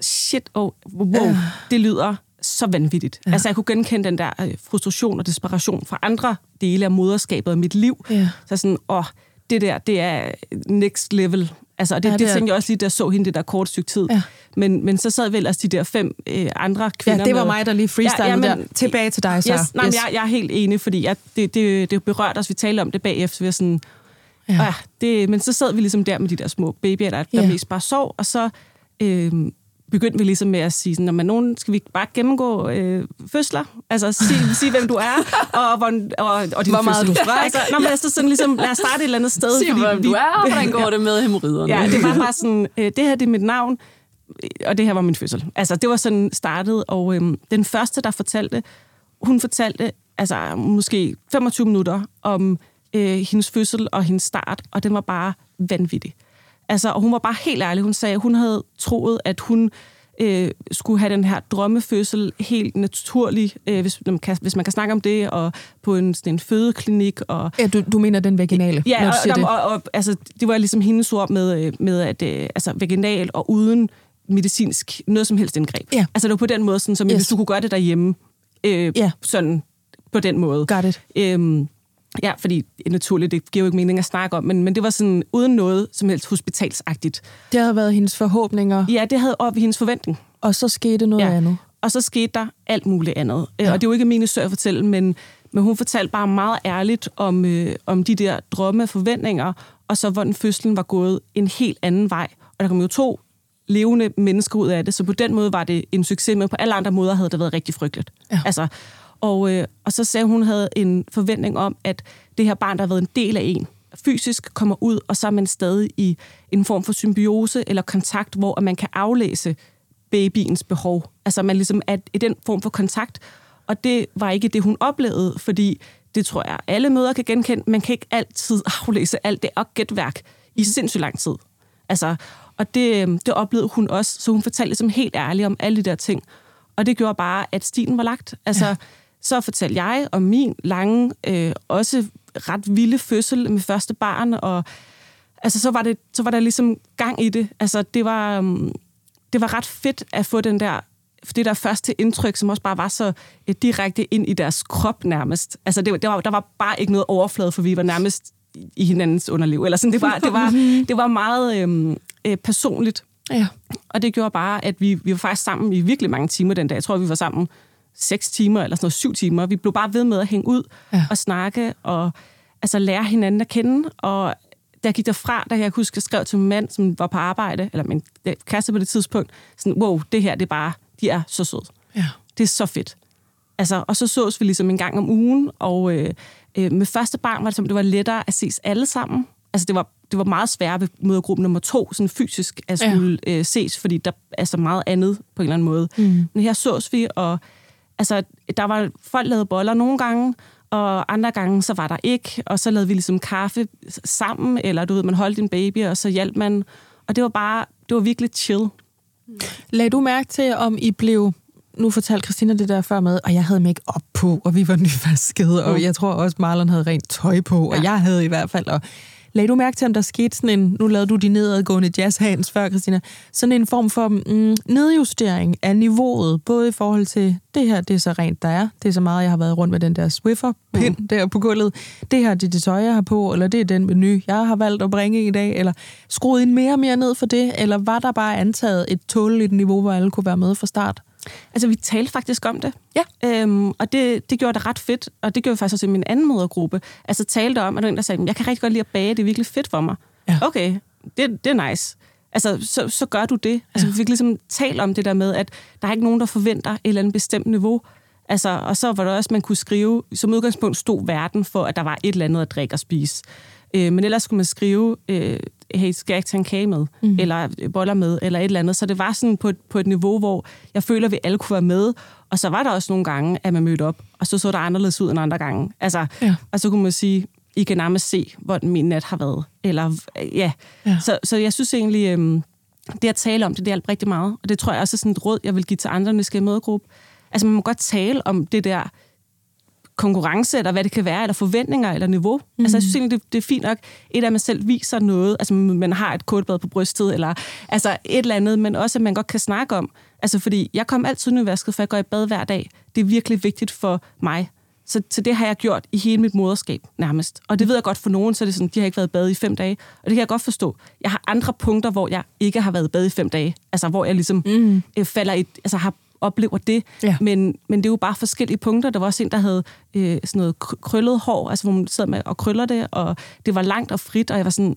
shit, oh, wow, Ja. ja. det lyder så vanvittigt. Ja. Altså, jeg kunne genkende den der øh, frustration og desperation fra andre dele af moderskabet af mit liv. Ja. Så sådan, åh, det der, det er next level. Altså, og det, Ja, det det, er- tænkte jeg også lige, da jeg så hende det der kort stykke tid. Ja. Men, men så sad vel også de der fem øh, andre kvinder Ja, det var med. mig, der lige freestylede ja, ja, der. Tilbage til dig, så. Yes, nej, yes. Jeg, jeg er helt enig, fordi jeg, det, det, det berørte os. Vi talte om det bagefter, så vi var sådan... Ja. Ja, det, men så sad vi ligesom der med de der små babyer, der, der Ja. mest bare sov, og så øh, begyndte vi ligesom med at sige, sådan, når nogen skal vi bare gennemgå øh, fødsler, altså sige, sige, hvem du er, og, hvor, og, og din Hvor meget fødsel. du strækker. altså, når man så sådan ligesom, lad os starte et eller andet sted. Sig, hvem du er, og hvordan går det med hemorriderne? Ja, det var bare sådan, øh, det her det er mit navn, og det her var min fødsel. Altså, det var sådan startet, og øhm, den første, der fortalte, hun fortalte altså måske 25 minutter om øh, hendes fødsel og hendes start, og den var bare vanvittig. Altså, og hun var bare helt ærlig. Hun sagde, at hun havde troet, at hun øh, skulle have den her drømmefødsel helt naturlig, øh, hvis, man kan, hvis man kan snakke om det, og på en, sådan en fødeklinik, og Ja, du, du mener den vaginale, når Ja, du og, siger og, det. og, og altså, det var ligesom hendes ord med, øh, med at øh, altså, vaginal og uden medicinsk noget som helst indgreb. Ja. Altså det var på den måde, sådan, som yes. hvis du kunne gøre det derhjemme, øh, Ja. sådan på den måde. Got it. Øhm, ja, fordi naturligt, det giver jo ikke mening at snakke om, men, men det var sådan uden noget som helst hospitalsagtigt. Det havde været hendes forhåbninger, Ja, det havde op i hendes forventning. og så skete noget Ja. andet. Og så skete der alt muligt andet. Ja. Ja. Og det er jo ikke min historie at fortælle, men, men hun fortalte bare meget ærligt om, øh, om de der drømme og forventninger, og så hvordan fødslen var gået en helt anden vej. Og der kom jo to levende mennesker ud af det, så på den måde var det en succes, men på alle andre måder havde det været rigtig frygteligt. Ja. Altså, og, øh, og så sagde hun, hun havde en forventning om, at det her barn, der har været en del af en, fysisk kommer ud, og så er man stadig i en form for symbiose eller kontakt, hvor man kan aflæse babyens behov. Altså man ligesom er i den form for kontakt, og det var ikke det, hun oplevede, fordi det tror jeg, alle møder kan genkende. Man kan ikke altid aflæse alt det og gætværk i sindssygt lang tid. Altså, og det, øhm, det oplevede hun også, så hun fortalte ligesom helt ærligt om alle de der ting. Og det gjorde bare, at stilen var lagt. Altså, ja. Så fortalte jeg om min lange, øh, også ret vilde fødsel med første barn, og altså, så, var det, så var der ligesom gang i det. Altså, det var, um, det var ret fedt at få den der det der første indtryk, som også bare var så øh, direkte ind i deres krop nærmest. Altså, det, var- det var, der var bare ikke noget overflade, for vi var nærmest i- i hinandens underliv. Eller sådan, det, var, det, var, det var meget øhm, øh, personligt. Ja. Og det gjorde bare, at vi, vi var faktisk sammen i virkelig mange timer den dag. Jeg tror, vi var sammen seks timer eller sådan noget, syv timer. Vi blev bare ved med at hænge ud Ja. ja. og snakke og altså, lære hinanden at kende. Og da jeg gik derfra, da jeg kunne huske, jeg skrev til min mand, som var på arbejde, eller min kæreste på det tidspunkt, sådan, wow, det her, det er bare, de er så søde. ja. Det er så fedt. Altså, og så sås vi ligesom en gang om ugen, og øh, øh, med første barn var det, som det var lettere at ses alle sammen. Altså, det var, det var meget sværere ved mødergruppe nummer to, sådan fysisk at Ja. skulle øh, ses, fordi der er så meget andet på en eller anden måde. Mm. Men her sås vi, og altså, der var folk lavede boller nogle gange, og andre gange, så var der ikke, og så lavede vi ligesom kaffe sammen, eller du ved, man holdt en baby, og så hjalp man. Og det var bare, det var virkelig chill. Lagde du mærke til, om I blev... Nu fortalte Christina det der før med, og jeg havde make op på, og vi var nyvaskede, og Mm. jeg tror også, Marlon havde rent tøj på, og Ja. jeg havde i hvert fald. Og lagde du mærke til, om der skete sådan en... Nu lavede du de nedadgående jazzhands før, Christina. Sådan en form for mm, nedjustering af niveauet, både i forhold til, det her, det er så rent, der er. Det er så meget, jeg har været rundt med den der Swiffer-pind mm. der på gulvet. Det her, det er det tøj, jeg har på, eller det er den menu, jeg har valgt at bringe i dag, eller skruet en mere og mere ned for det, eller var der bare antaget et tåleligt niveau, hvor alle kunne være med fra start? Altså, vi talte faktisk om det. Ja. Øhm, og det, det gjorde det ret fedt, og det gjorde vi faktisk også i min anden modergruppe. Altså, talte om, at der en, der sagde, jeg kan rigtig godt lide at bage, det er virkelig fedt for mig. Ja. Okay, det, det er nice. Altså, så, så gør du det. Altså, Ja. vi fik ligesom talt om det der med, at der er ikke nogen, der forventer et eller andet bestemt niveau. Altså, og så var der også, man kunne skrive, som udgangspunkt stod verden for, at der var et eller andet at drikke og spise. Øh, men ellers skulle man skrive, øh, hey, skal jeg ikke tage en kage med? Mm. Eller boller med? Eller et eller andet. Så det var sådan på et, på et niveau, hvor jeg føler, at vi alle kunne være med. Og så var der også nogle gange, at man mødte op, og så så der anderledes ud end andre gange. Altså, Ja. Og så kunne man sige, I kan nærmest se, hvordan min nat har været. Eller, ja. Ja. Så, så jeg synes egentlig, øhm, det at tale om det, det hjalp rigtig meget. Og det tror jeg også er sådan et råd, jeg vil give til andre, når skal i mødegruppe. Altså man må godt tale om det der konkurrence, eller hvad det kan være, eller forventninger, eller niveau. Mm. Altså jeg synes egentlig, det, det er fint nok, et af at man selv viser noget, altså man har et kodebad på brystet, eller altså et eller andet, men også at man godt kan snakke om. Altså fordi jeg kommer altid nyvasket, for jeg går i bad hver dag. Det er virkelig vigtigt for mig. Så, så det har jeg gjort i hele mit moderskab nærmest. Og det ved jeg godt for nogen, så er det sådan, de har ikke været i bad i fem dage. Og det kan jeg godt forstå. Jeg har andre punkter, hvor jeg ikke har været i bad i fem dage. Altså hvor jeg ligesom mm. øh, falder i, altså har oplever det. Ja. Men, men det er jo bare forskellige punkter. Der var også en, der havde øh, sådan noget krøllet hår, altså hvor man sidder med og krøller det, og det var langt og frit, og jeg var sådan,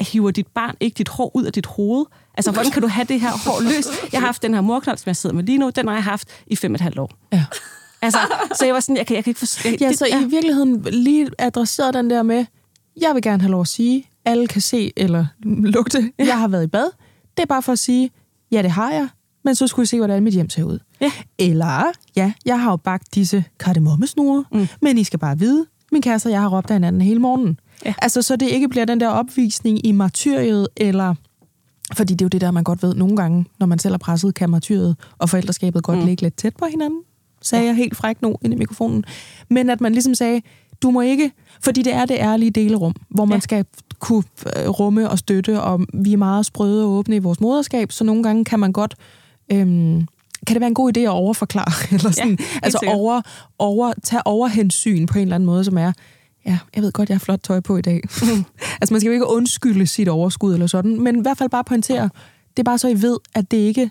hiver dit barn ikke dit hår ud af dit hoved? Altså, hvordan kan du have det her hår løs? Jeg har haft den her morknold, som jeg sidder med lige nu, den har jeg haft i fem og et halvt år. Ja. Altså, så jeg var sådan, jeg kan, jeg kan ikke forstå... Ja, så i virkeligheden lige adresseret den der med, jeg vil gerne have lov at sige, alle kan se eller lugte, jeg har været i bad. Det er bare for at sige, ja, det har jeg, men så skulle I se, hvordan mit hjem ser ud. Ja. Eller, ja, jeg har jo bagt disse kardemommesnure, mm. men I skal bare vide, min kæreste og jeg har råbt af hinanden hele morgenen. Ja. Altså, så det ikke bliver den der opvisning i martyriet, eller... Fordi det er jo det der, man godt ved nogle gange, når man selv er presset, kan martyriet og forældreskabet godt mm. ligge lidt tæt på hinanden. Sagde jeg helt frækt nu ind i mikrofonen. Men at man ligesom sagde, du må ikke... Fordi det er det ærlige delerum, hvor man Ja. skal kunne øh, rumme og støtte, og vi er meget sprøde og åbne i vores moderskab, så nogle gange kan man godt... Øhm, kan det være en god idé at overforklare? Eller sådan, helt altså sikkert. over, over, tage overhensyn på en eller anden måde, som er, ja, jeg ved godt, jeg har flot tøj på i dag. altså man skal jo ikke undskylde sit overskud eller sådan, men i hvert fald bare pointere, det er bare så I ved, at det ikke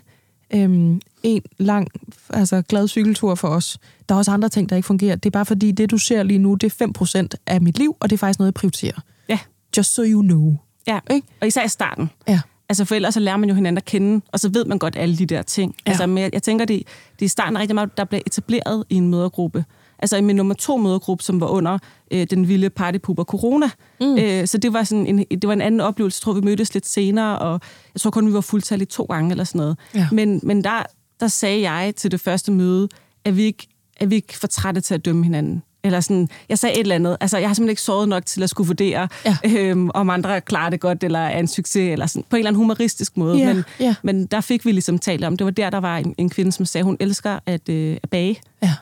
øhm, en lang altså, glad cykeltur for os. Der er også andre ting, der ikke fungerer. Det er bare fordi, det du ser lige nu, det er 5% af mit liv, og det er faktisk noget, jeg prioriterer. Ja, Just so you know. ja. Ikke? Og især i starten. Ja. Altså for ellers så lærer man jo hinanden at kende, og så ved man godt alle de der ting. Ja. Altså, men jeg, jeg tænker, det, det er starten rigtig meget, der bliver etableret i en mødergruppe. Altså i min nummer to mødergruppe, som var under øh, den vilde partypuber corona. Mm. Øh, så det var, sådan en, det var en anden oplevelse. Jeg tror, vi mødtes lidt senere, og jeg tror kun, vi var fuldtallige to gange eller sådan noget. Ja. Men, men der, der sagde jeg til det første møde, at vi ikke, at vi ikke for trætte til at dømme hinanden. Eller sådan, jeg sagde et eller andet. Altså, jeg har simpelthen ikke sovet nok til at skulle vurdere, Ja. øhm, om andre klarer det godt, eller er en succes, eller sådan, på en eller anden humoristisk måde. Ja, men, ja. men der fik vi ligesom talt om, det var der, der var en, en kvinde, som sagde, hun elsker at, øh, at bage. ja.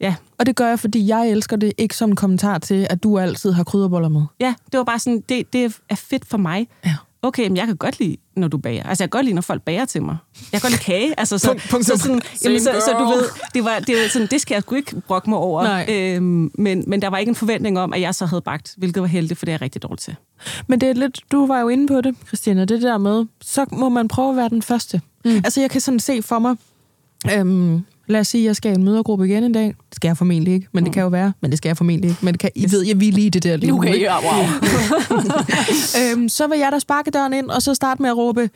Ja. Og det gør jeg, fordi jeg elsker det ikke som en kommentar til, at du altid har krydderboller med. ja, det var bare sådan, det, det er fedt for mig. Ja. Okay, men jeg kan godt lide, når du bager. Altså, jeg kan godt lide, når folk bager til mig. Jeg kan godt lide kage. Altså, så, Punkt, punktum. så, sådan, jamen, så, så du ved, det, var, det, var sådan, det skal jeg sgu ikke brokke mig over. Nej. Øhm, men, men der var ikke en forventning om, at jeg så havde bagt, hvilket var heldigt, for det er jeg rigtig dårligt til. Men det er lidt, du var jo inde på det, Christina, det der med, så må man prøve at være den første. Mm. Altså jeg kan sådan se for mig, øhm, lad os sige, jeg skal i en mødergruppe igen en dag. Det skal jeg formentlig ikke, men det kan jo være. Men det skal jeg formentlig ikke. Men det kan, I ved, jeg vil lige det der lige nu, Okay, ikke? ja, wow. øhm, så vil jeg da sparke døren ind, og så starte med at råbe,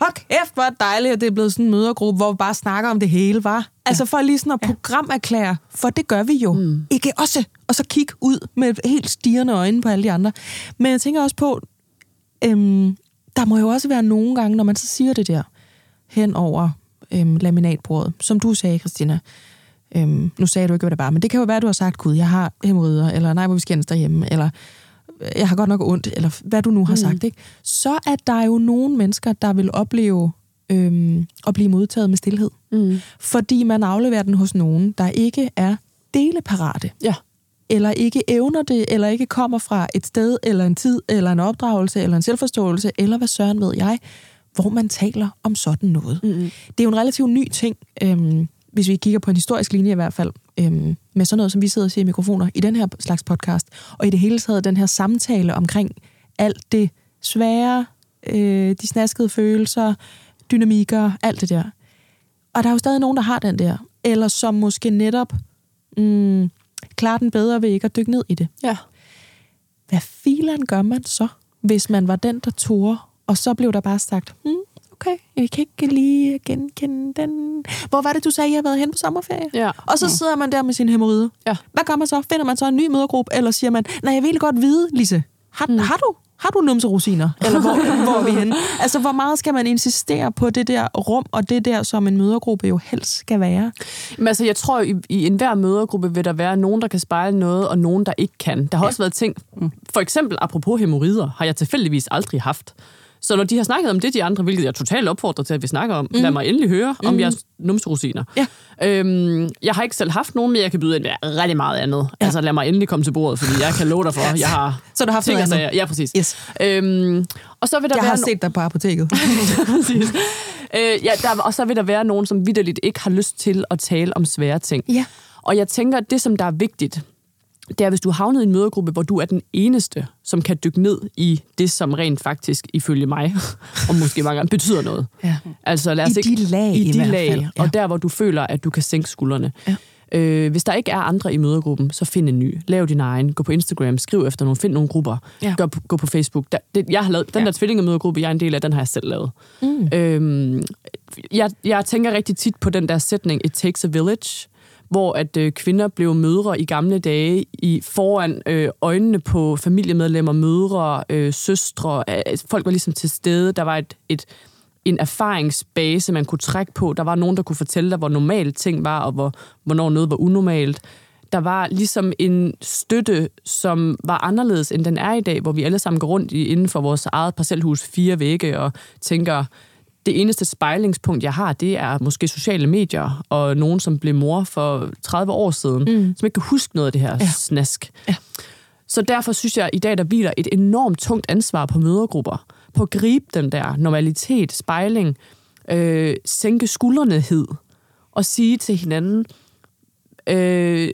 Hold kæft, hvor dejligt, at det er blevet sådan en mødergruppe, hvor vi bare snakker om det hele, var. Altså for lige sådan at programerklære, for det gør vi jo. Mm. Ikke også. Og så kigge ud med helt stirrende øjne på alle de andre. Men jeg tænker også på, øhm, der må jo også være nogle gange, når man så siger det der, hen over øhm, laminatbordet, som du sagde, Christina. Øhm, nu sagde du ikke, hvad det var, men det kan jo være, at du har sagt, gud, jeg har hemorrider, eller nej, hvor vi skændes derhjemme, eller jeg har godt nok ondt, eller hvad du nu har mm. sagt, ikke? så er der jo nogle mennesker, der vil opleve øhm, at blive modtaget med stillhed. Mm. Fordi man afleverer den hos nogen, der ikke er deleparate, Ja. eller ikke evner det, eller ikke kommer fra et sted, eller en tid, eller en opdragelse, eller en selvforståelse, eller hvad søren ved jeg, hvor man taler om sådan noget. Mm. Det er jo en relativt ny ting, øhm, hvis vi kigger på en historisk linje i hvert fald, øhm, med sådan noget, som vi sidder og siger i mikrofoner i den her slags podcast, og i det hele taget den her samtale omkring alt det svære, øh, de snaskede følelser, dynamikker, alt det der. Og der er jo stadig nogen, der har den der, eller som måske netop mm, klarer den bedre ved ikke at dykke ned i det. Ja. Hvad filan gør man så, hvis man var den, der tog, og så blev der bare sagt, hmm, okay, jeg kan ikke lige genkende den. Hvor var det, du sagde, jeg har været hen på sommerferie? Ja. Og så sidder man der med sin hemorrhide. Ja. Hvad gør man så? Finder man så en ny mødergruppe, eller siger man, nej, jeg vil godt vide, Lise, har, mm. har du har du numserosiner? Eller hvor, hvor er vi henne? Altså, hvor meget skal man insistere på det der rum, og det der, som en mødergruppe jo helst skal være? Men altså, jeg tror, i, i enhver mødergruppe vil der være nogen, der kan spejle noget, og nogen, der ikke kan. Der har ja. også været ting, for eksempel apropos hemorrider, har jeg tilfældigvis aldrig haft. Så når de har snakket om det, de andre, hvilket jeg totalt opfordrer til, at vi snakker om, mm. lad mig endelig høre om jeres numserosiner. Ja. Øhm, jeg har ikke selv haft nogen, men jeg kan byde ind med rigtig meget andet. Ja. Altså lad mig endelig komme til bordet, fordi jeg kan love dig for, jeg har Så du har haft ting noget og andet? Ja, præcis. Yes. Øhm, og så vil der Jeg være har no- set dig på apoteket. Præcis. Øh, ja, der, og så vil der være nogen, som vidderligt ikke har lyst til at tale om svære ting. Ja. Og jeg tænker, at det, som der er vigtigt, det er, hvis du har havnet i en mødergruppe, hvor du er den eneste, som kan dykke ned i det, som rent faktisk, ifølge mig, og måske mange gange, betyder noget. Ja. Altså, lad os I ikke, de lag i, i de hvert lag, fald, ja. og der, hvor du føler, at du kan sænke skuldrene. Ja. Øh, hvis der ikke er andre i mødergruppen, så find en ny. Lav din egen. Gå på Instagram, skriv efter nogle, find nogle grupper. Ja. Gå, på, gå på Facebook. Der, det, jeg har lavet, den ja. der tvillingemødergruppe, jeg er en del af, den har jeg selv lavet. Mm. Øhm, jeg, jeg tænker rigtig tit på den der sætning, it takes a village, hvor at øh, kvinder blev mødre i gamle dage i foran øh, øjnene på familiemedlemmer, mødre, øh, søstre. Øh, folk var ligesom til stede. Der var et, et, en erfaringsbase, man kunne trække på. Der var nogen, der kunne fortælle dig, hvor normalt ting var, og hvor, hvornår noget var unormalt. Der var ligesom en støtte, som var anderledes, end den er i dag, hvor vi alle sammen går rundt i, inden for vores eget parcelhus fire vægge og tænker, det eneste spejlingspunkt, jeg har, det er måske sociale medier, og nogen, som blev mor for 30 år siden, mm. som ikke kan huske noget af det her ja. snask. Ja. Så derfor synes jeg, at i dag der hviler et enormt tungt ansvar på mødergrupper, på at gribe den der normalitet, spejling, øh, sænke skuldrenehed, og sige til hinanden, øh,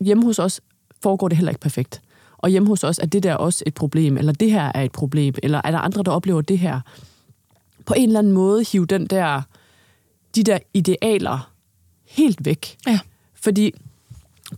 hjemme hos os foregår det heller ikke perfekt. Og hjemme hos os er det der også et problem, eller det her er et problem, eller er der andre, der oplever det her? På en eller anden måde hive den der, de der idealer helt væk. Ja. Fordi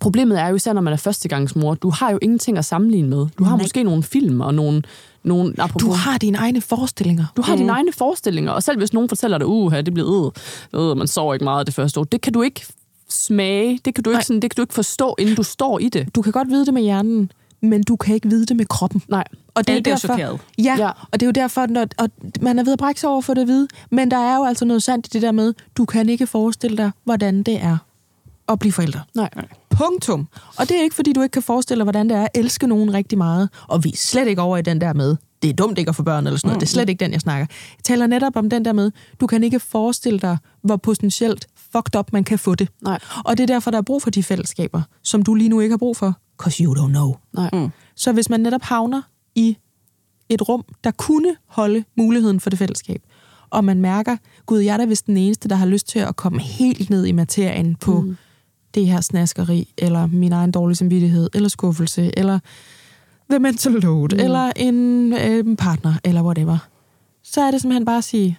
problemet er jo især, når man er førstegangsmor, du har jo ingenting at sammenligne med. Du har Nej. måske nogle film og nogle... nogle apropos, Du har dine egne forestillinger. du har mm. dine egne forestillinger, og selv hvis nogen fortæller dig, uh, det bliver øh, øh, man sover ikke meget det første år, det kan du ikke smage, det kan du Nej. ikke, sådan, det kan du ikke forstå, inden du står i det. Du kan godt vide det med hjernen, men du kan ikke vide det med kroppen. Nej. Og det er derfor, chokeret. Ja, ja, og det er jo derfor, når, og man er ved at brække sig over for det at vide, men der er jo altså noget sandt i det der med, du kan ikke forestille dig, hvordan det er at blive forældre. Nej. Punktum. Og det er ikke, fordi du ikke kan forestille dig, hvordan det er at elske nogen rigtig meget. Og vi er slet ikke over i den der med, det er dumt ikke at få børn eller sådan noget. Det er slet ikke den, jeg snakker. Jeg taler netop om den der med, du kan ikke forestille dig, hvor potentielt fucked up man kan få det. Nej. Og det er derfor, der er brug for de fællesskaber, som du lige nu ikke har brug for. Cause you don't know. Nej. Mm. Så hvis man netop havner i et rum, der kunne holde muligheden for det fællesskab, og man mærker, gud, jeg er da vist den eneste, der har lyst til at komme helt ned i materien på mm. det her snaskeri, eller min egen dårlige samvittighed, eller skuffelse, eller the mental load, mm. eller en øh, partner, eller whatever, så er det simpelthen bare at sige,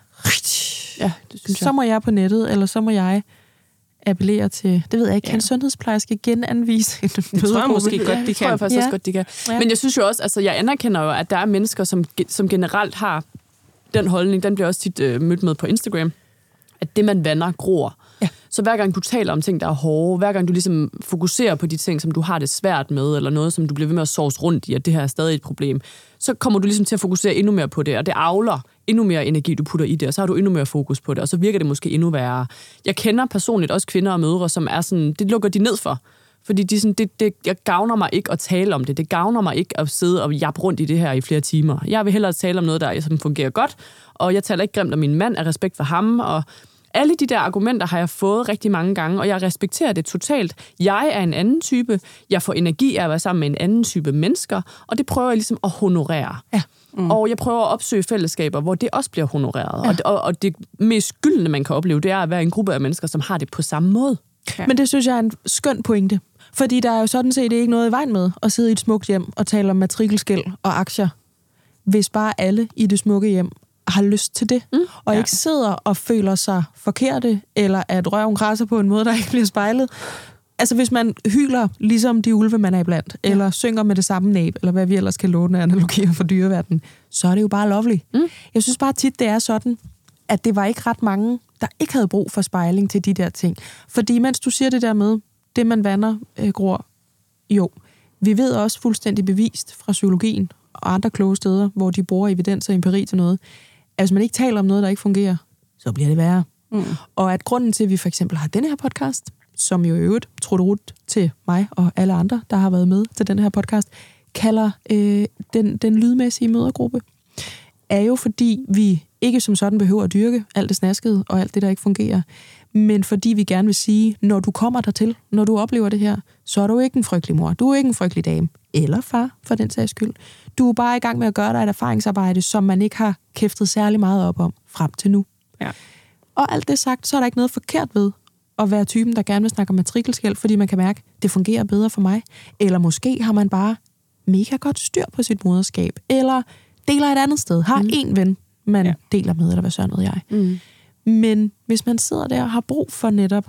Ja, det synes så jeg. må jeg på nettet, eller så må jeg appellere til, det ved jeg ikke, kan Ja. en sundhedsplejerske genanvise en Det tror jeg måske godt, de Det tror jeg kan. faktisk Ja. også godt, de kan. Ja. Men jeg synes jo også, altså jeg anerkender jo, at der er mennesker, som, som generelt har den holdning, den bliver også tit øh, mødt med på Instagram, at det, man vander, gror. Så hver gang du taler om ting, der er hårde, hver gang du ligesom fokuserer på de ting, som du har det svært med, eller noget, som du bliver ved med at sovs rundt i, at det her er stadig et problem, så kommer du ligesom til at fokusere endnu mere på det, og det avler endnu mere energi, du putter i det, og så har du endnu mere fokus på det, og så virker det måske endnu værre. Jeg kender personligt også kvinder og mødre, som er sådan, det lukker de ned for. Fordi de sådan, det, det jeg gavner mig ikke at tale om det. Det gavner mig ikke at sidde og jappe rundt i det her i flere timer. Jeg vil hellere tale om noget, der som fungerer godt, og jeg taler ikke grimt om min mand af respekt for ham, og alle de der argumenter har jeg fået rigtig mange gange, og jeg respekterer det totalt. Jeg er en anden type. Jeg får energi af at være sammen med en anden type mennesker, og det prøver jeg ligesom at honorere. Ja. Mm. Og jeg prøver at opsøge fællesskaber, hvor det også bliver honoreret. Ja. Og, og, og det mest skyldende, man kan opleve, det er at være en gruppe af mennesker, som har det på samme måde. Ja. Men det synes jeg er en skøn pointe. Fordi der er jo sådan set ikke noget i vejen med at sidde i et smukt hjem og tale om matrikelskæld og aktier, hvis bare alle i det smukke hjem har lyst til det, mm, og ja. ikke sidder og føler sig forkerte, eller at røven krasser på en måde, der ikke bliver spejlet. Altså hvis man hyler ligesom de ulve, man er iblandt, ja. eller synger med det samme næb, eller hvad vi ellers kan låne af analogier fra dyreverdenen, så er det jo bare lovely. Mm. Jeg synes bare tit, det er sådan, at det var ikke ret mange, der ikke havde brug for spejling til de der ting. Fordi mens du siger det der med, det man vander, øh, gror, jo, vi ved også fuldstændig bevist fra psykologien og andre kloge steder, hvor de bruger evidens og empiri til noget, at hvis man ikke taler om noget, der ikke fungerer, så bliver det værre. Mm. Og at grunden til, at vi for eksempel har denne her podcast, som jo i øvrigt trudt til mig og alle andre, der har været med til den her podcast, kalder øh, den, den lydmæssige mødergruppe, er jo fordi vi ikke som sådan behøver at dyrke alt det snaskede og alt det, der ikke fungerer, men fordi vi gerne vil sige, når du kommer dertil, når du oplever det her, så er du ikke en frygtelig mor, du er ikke en frygtelig dame, eller far, for den sags skyld. Du er bare i gang med at gøre dig et erfaringsarbejde, som man ikke har kæftet særlig meget op om frem til nu. Ja. Og alt det sagt, så er der ikke noget forkert ved at være typen, der gerne vil snakke om matrikelskæld, fordi man kan mærke, at det fungerer bedre for mig. Eller måske har man bare mega godt styr på sit moderskab. Eller deler et andet sted. Har mm. en ven, man ja. deler med, eller hvad sådan noget jeg. Mm. Men hvis man sidder der og har brug for netop,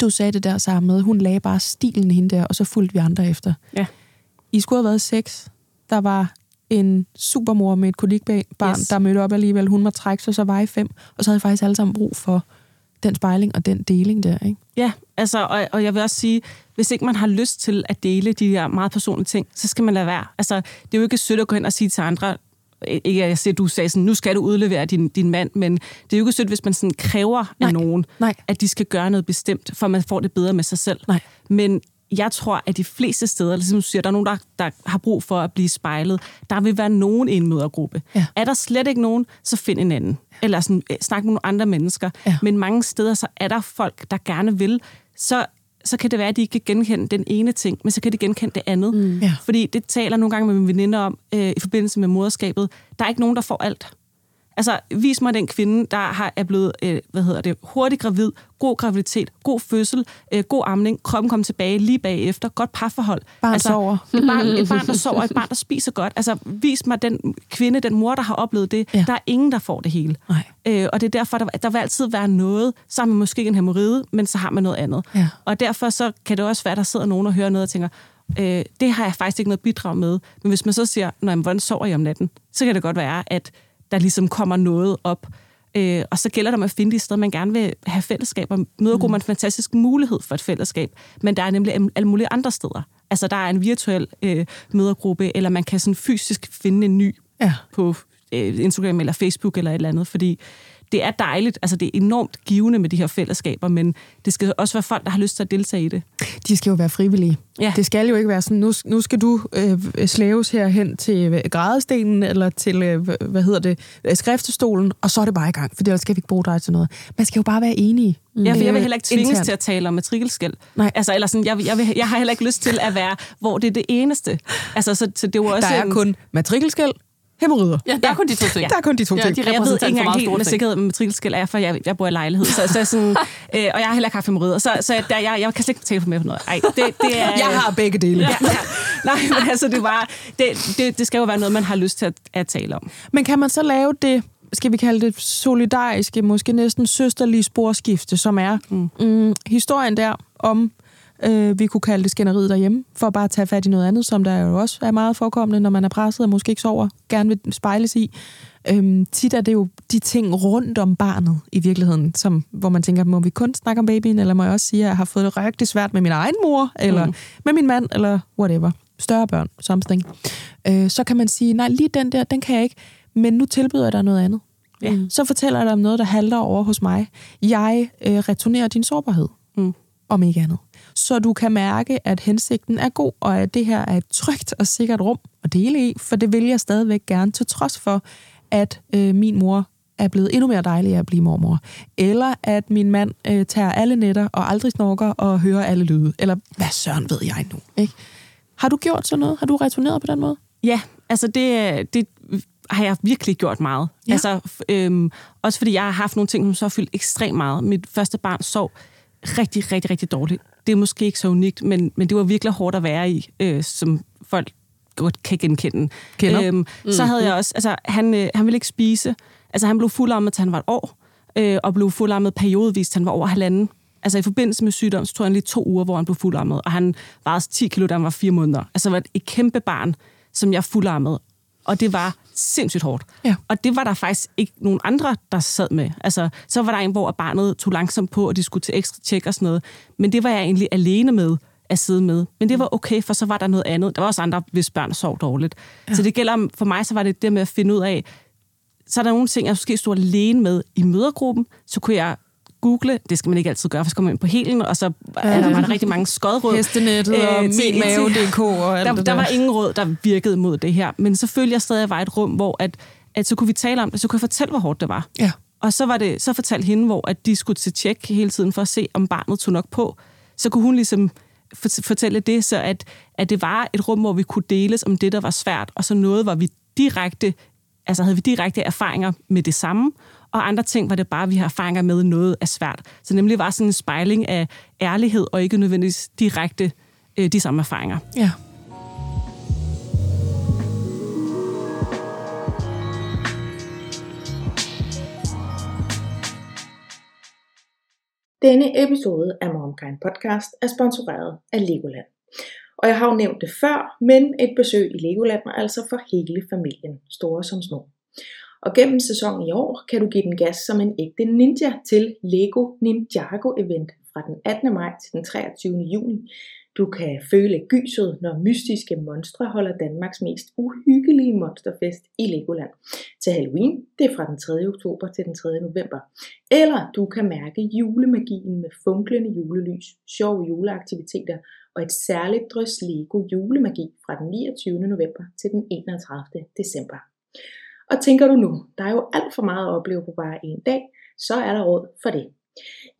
du sagde det der sammen med, hun lagde bare stilen hende der, og så fulgte vi andre efter. Ja. I skulle have været seks. Der var en supermor med et kolikbarn, yes. der mødte op alligevel. Hun var trække sig, så var I fem. Og så havde I faktisk alle sammen brug for den spejling og den deling der, ikke? Ja, altså, og, og jeg vil også sige, hvis ikke man har lyst til at dele de her meget personlige ting, så skal man lade være. Altså, det er jo ikke sødt at gå hen og sige til andre, ikke at jeg siger, du sagde sådan, nu skal du udlevere din, din mand, men det er jo ikke sødt, hvis man sådan kræver Nej. af nogen, Nej. at de skal gøre noget bestemt, for man får det bedre med sig selv. Nej. Men jeg tror, at de fleste steder, ligesom du siger, der er nogen, der, der har brug for at blive spejlet. Der vil være nogen i en mødergruppe. Ja. Er der slet ikke nogen, så find en anden. Eller sådan, øh, snak med nogle andre mennesker. Ja. Men mange steder, så er der folk, der gerne vil. Så, så kan det være, at de ikke kan genkende den ene ting, men så kan de genkende det andet. Mm. Ja. Fordi det taler nogle gange med mine veninder om, øh, i forbindelse med moderskabet. Der er ikke nogen, der får alt. Altså, vis mig den kvinde, der har, er blevet, øh, hvad hedder det, hurtigt gravid, god graviditet, god fødsel, øh, god amning, kroppen kommer tilbage lige bagefter, godt parforhold. Barn altså, sover. Et barn, et barn, der sover, et barn, der spiser godt. Altså, vis mig den kvinde, den mor, der har oplevet det. Ja. Der er ingen, der får det hele. Nej. Øh, og det er derfor, der, der vil altid være noget, så har man måske en hemorrhide, men så har man noget andet. Ja. Og derfor så kan det også være, at der sidder nogen og hører noget og tænker, øh, det har jeg faktisk ikke noget bidrag med. Men hvis man så siger, Nå, jamen, hvordan sover jeg om natten? Så kan det godt være, at der ligesom kommer noget op. Øh, og så gælder det om at finde de steder, man gerne vil have fællesskaber. Mødergruppe mm. er en fantastisk mulighed for et fællesskab, men der er nemlig alle mulige andre steder. Altså, der er en virtuel øh, mødergruppe, eller man kan sådan fysisk finde en ny Ja. på øh, Instagram eller Facebook eller et eller andet, fordi det er dejligt, altså det er enormt givende med de her fællesskaber, men det skal også være folk, der har lyst til at deltage i det. De skal jo være frivillige. Ja. Det skal jo ikke være sådan, nu, nu skal du øh, slæves herhen til øh, grædestenen, eller til, øh, hvad hedder det, øh, skriftestolen, og så er det bare i gang, for ellers skal vi ikke bruge dig til noget. Man skal jo bare være enige. Ja, for jeg vil heller ikke tvinges internt. til at tale om matrikelskæld. Nej. Altså, eller sådan, jeg, jeg, vil, jeg har heller ikke lyst til at være, hvor det er det eneste. Altså, så, så det er jo også Der er en- kun matrikelskæld, hemorrider. Ja, der er kun de to ting. Der er kun de to Ja, ting. de jeg ved ikke engang helt med sikkerhed, hvad matrikelskæld er, for jeg, jeg bor i lejlighed. Så, så sådan, øh, og jeg har heller ikke haft hemorrider, så, så der, jeg, jeg kan slet ikke tale for mere på noget. Ej, det, det er, Jeg har begge dele. Ja, ja. Nej, men altså, det, var, det, det, det skal jo være noget, man har lyst til at, at tale om. Men kan man så lave det, skal vi kalde det solidariske, måske næsten søsterlige sporskifte, som er mm. Mm, historien der om, øh, vi kunne kalde det skænderiet derhjemme, for bare at tage fat i noget andet, som der jo også er meget forekommende, når man er presset og måske ikke sover, gerne vil spejles i. Øhm, tit er det jo de ting rundt om barnet i virkeligheden, som, hvor man tænker, må vi kun snakke om babyen, eller må jeg også sige, at jeg har fået det rigtig svært med min egen mor, eller mm. med min mand, eller whatever. Større børn, something. Øh, så kan man sige, nej, lige den der, den kan jeg ikke, men nu tilbyder jeg dig noget andet. Ja. Så fortæller jeg dig om noget, der halter over hos mig. Jeg øh, returnerer din sårbarhed, Mm. om ikke andet. Så du kan mærke, at hensigten er god, og at det her er et trygt og sikkert rum at dele i, for det vil jeg stadigvæk gerne, til trods for, at øh, min mor er blevet endnu mere dejlig af at blive mormor. Eller at min mand øh, tager alle nætter og aldrig snorker og hører alle lyde. Eller hvad søren ved jeg nu? Ikke? Har du gjort sådan noget? Har du returneret på den måde? Ja, altså det, det har jeg virkelig gjort meget. Ja. Altså, øhm, også fordi jeg har haft nogle ting, som så har fyldt ekstremt meget. Mit første barn sov rigtig, rigtig, rigtig dårligt. Det er måske ikke så unikt, men, men det var virkelig hårdt at være i, øh, som folk godt kan genkende. Kender. Øhm, så havde jeg også, altså han, øh, han ville ikke spise. Altså han blev fuldarmet, til han var et år, øh, og blev fuldarmet periodevist, til han var over halvanden. Altså i forbindelse med sygdom, så tog han lige to uger, hvor han blev fuldarmet, og han vejede 10 kilo, da han var fire måneder. Altså var et kæmpe barn, som jeg fuldarmede, og det var sindssygt hårdt. Ja. Og det var der faktisk ikke nogen andre, der sad med. Altså, så var der en, hvor barnet tog langsomt på, og de skulle til ekstra tjek og sådan noget. Men det var jeg egentlig alene med at sidde med. Men det var okay, for så var der noget andet. Der var også andre, hvis børn sov dårligt. Ja. Så det gælder, om- for mig så var det det med at finde ud af, så er der nogle ting, jeg måske stod alene med i mødergruppen, så kunne jeg google, det skal man ikke altid gøre, for så kommer man ind på helen, og så er der, var der rigtig mange skodråd. Hestenettet og Øh, til- minmave.dk og alt der, det der der. var ingen råd, der virkede mod det her. Men selvfølgelig jeg stadig var et rum, hvor at, at så kunne vi tale om det, så kunne jeg fortælle, hvor hårdt det var. Ja. Og så var det så fortalte hende, hvor at de skulle til tjek hele tiden for at se, om barnet tog nok på. Så kunne hun ligesom fort- fortælle det, så at, at det var et rum, hvor vi kunne deles om det, der var svært, og så noget, hvor vi direkte altså havde vi direkte erfaringer med det samme, og andre ting var det bare, at vi har erfaringer med noget er svært. Så nemlig var sådan en spejling af ærlighed, og ikke nødvendigvis direkte øh, de samme erfaringer. Ja. Denne episode af MomKind Podcast er sponsoreret af Legoland. Og jeg har jo nævnt det før, men et besøg i Legoland er altså for hele familien, store som små. Og gennem sæsonen i år kan du give den gas som en ægte ninja til Lego Ninjago Event fra den 18. maj til den 23. juni. Du kan føle gyset, når mystiske monstre holder Danmarks mest uhyggelige monsterfest i Legoland. Til Halloween, det er fra den 3. oktober til den 3. november. Eller du kan mærke julemagien med funklende julelys, sjove juleaktiviteter og et særligt drøs Lego julemagi fra den 29. november til den 31. december. Og tænker du nu, der er jo alt for meget at opleve på bare en dag, så er der råd for det.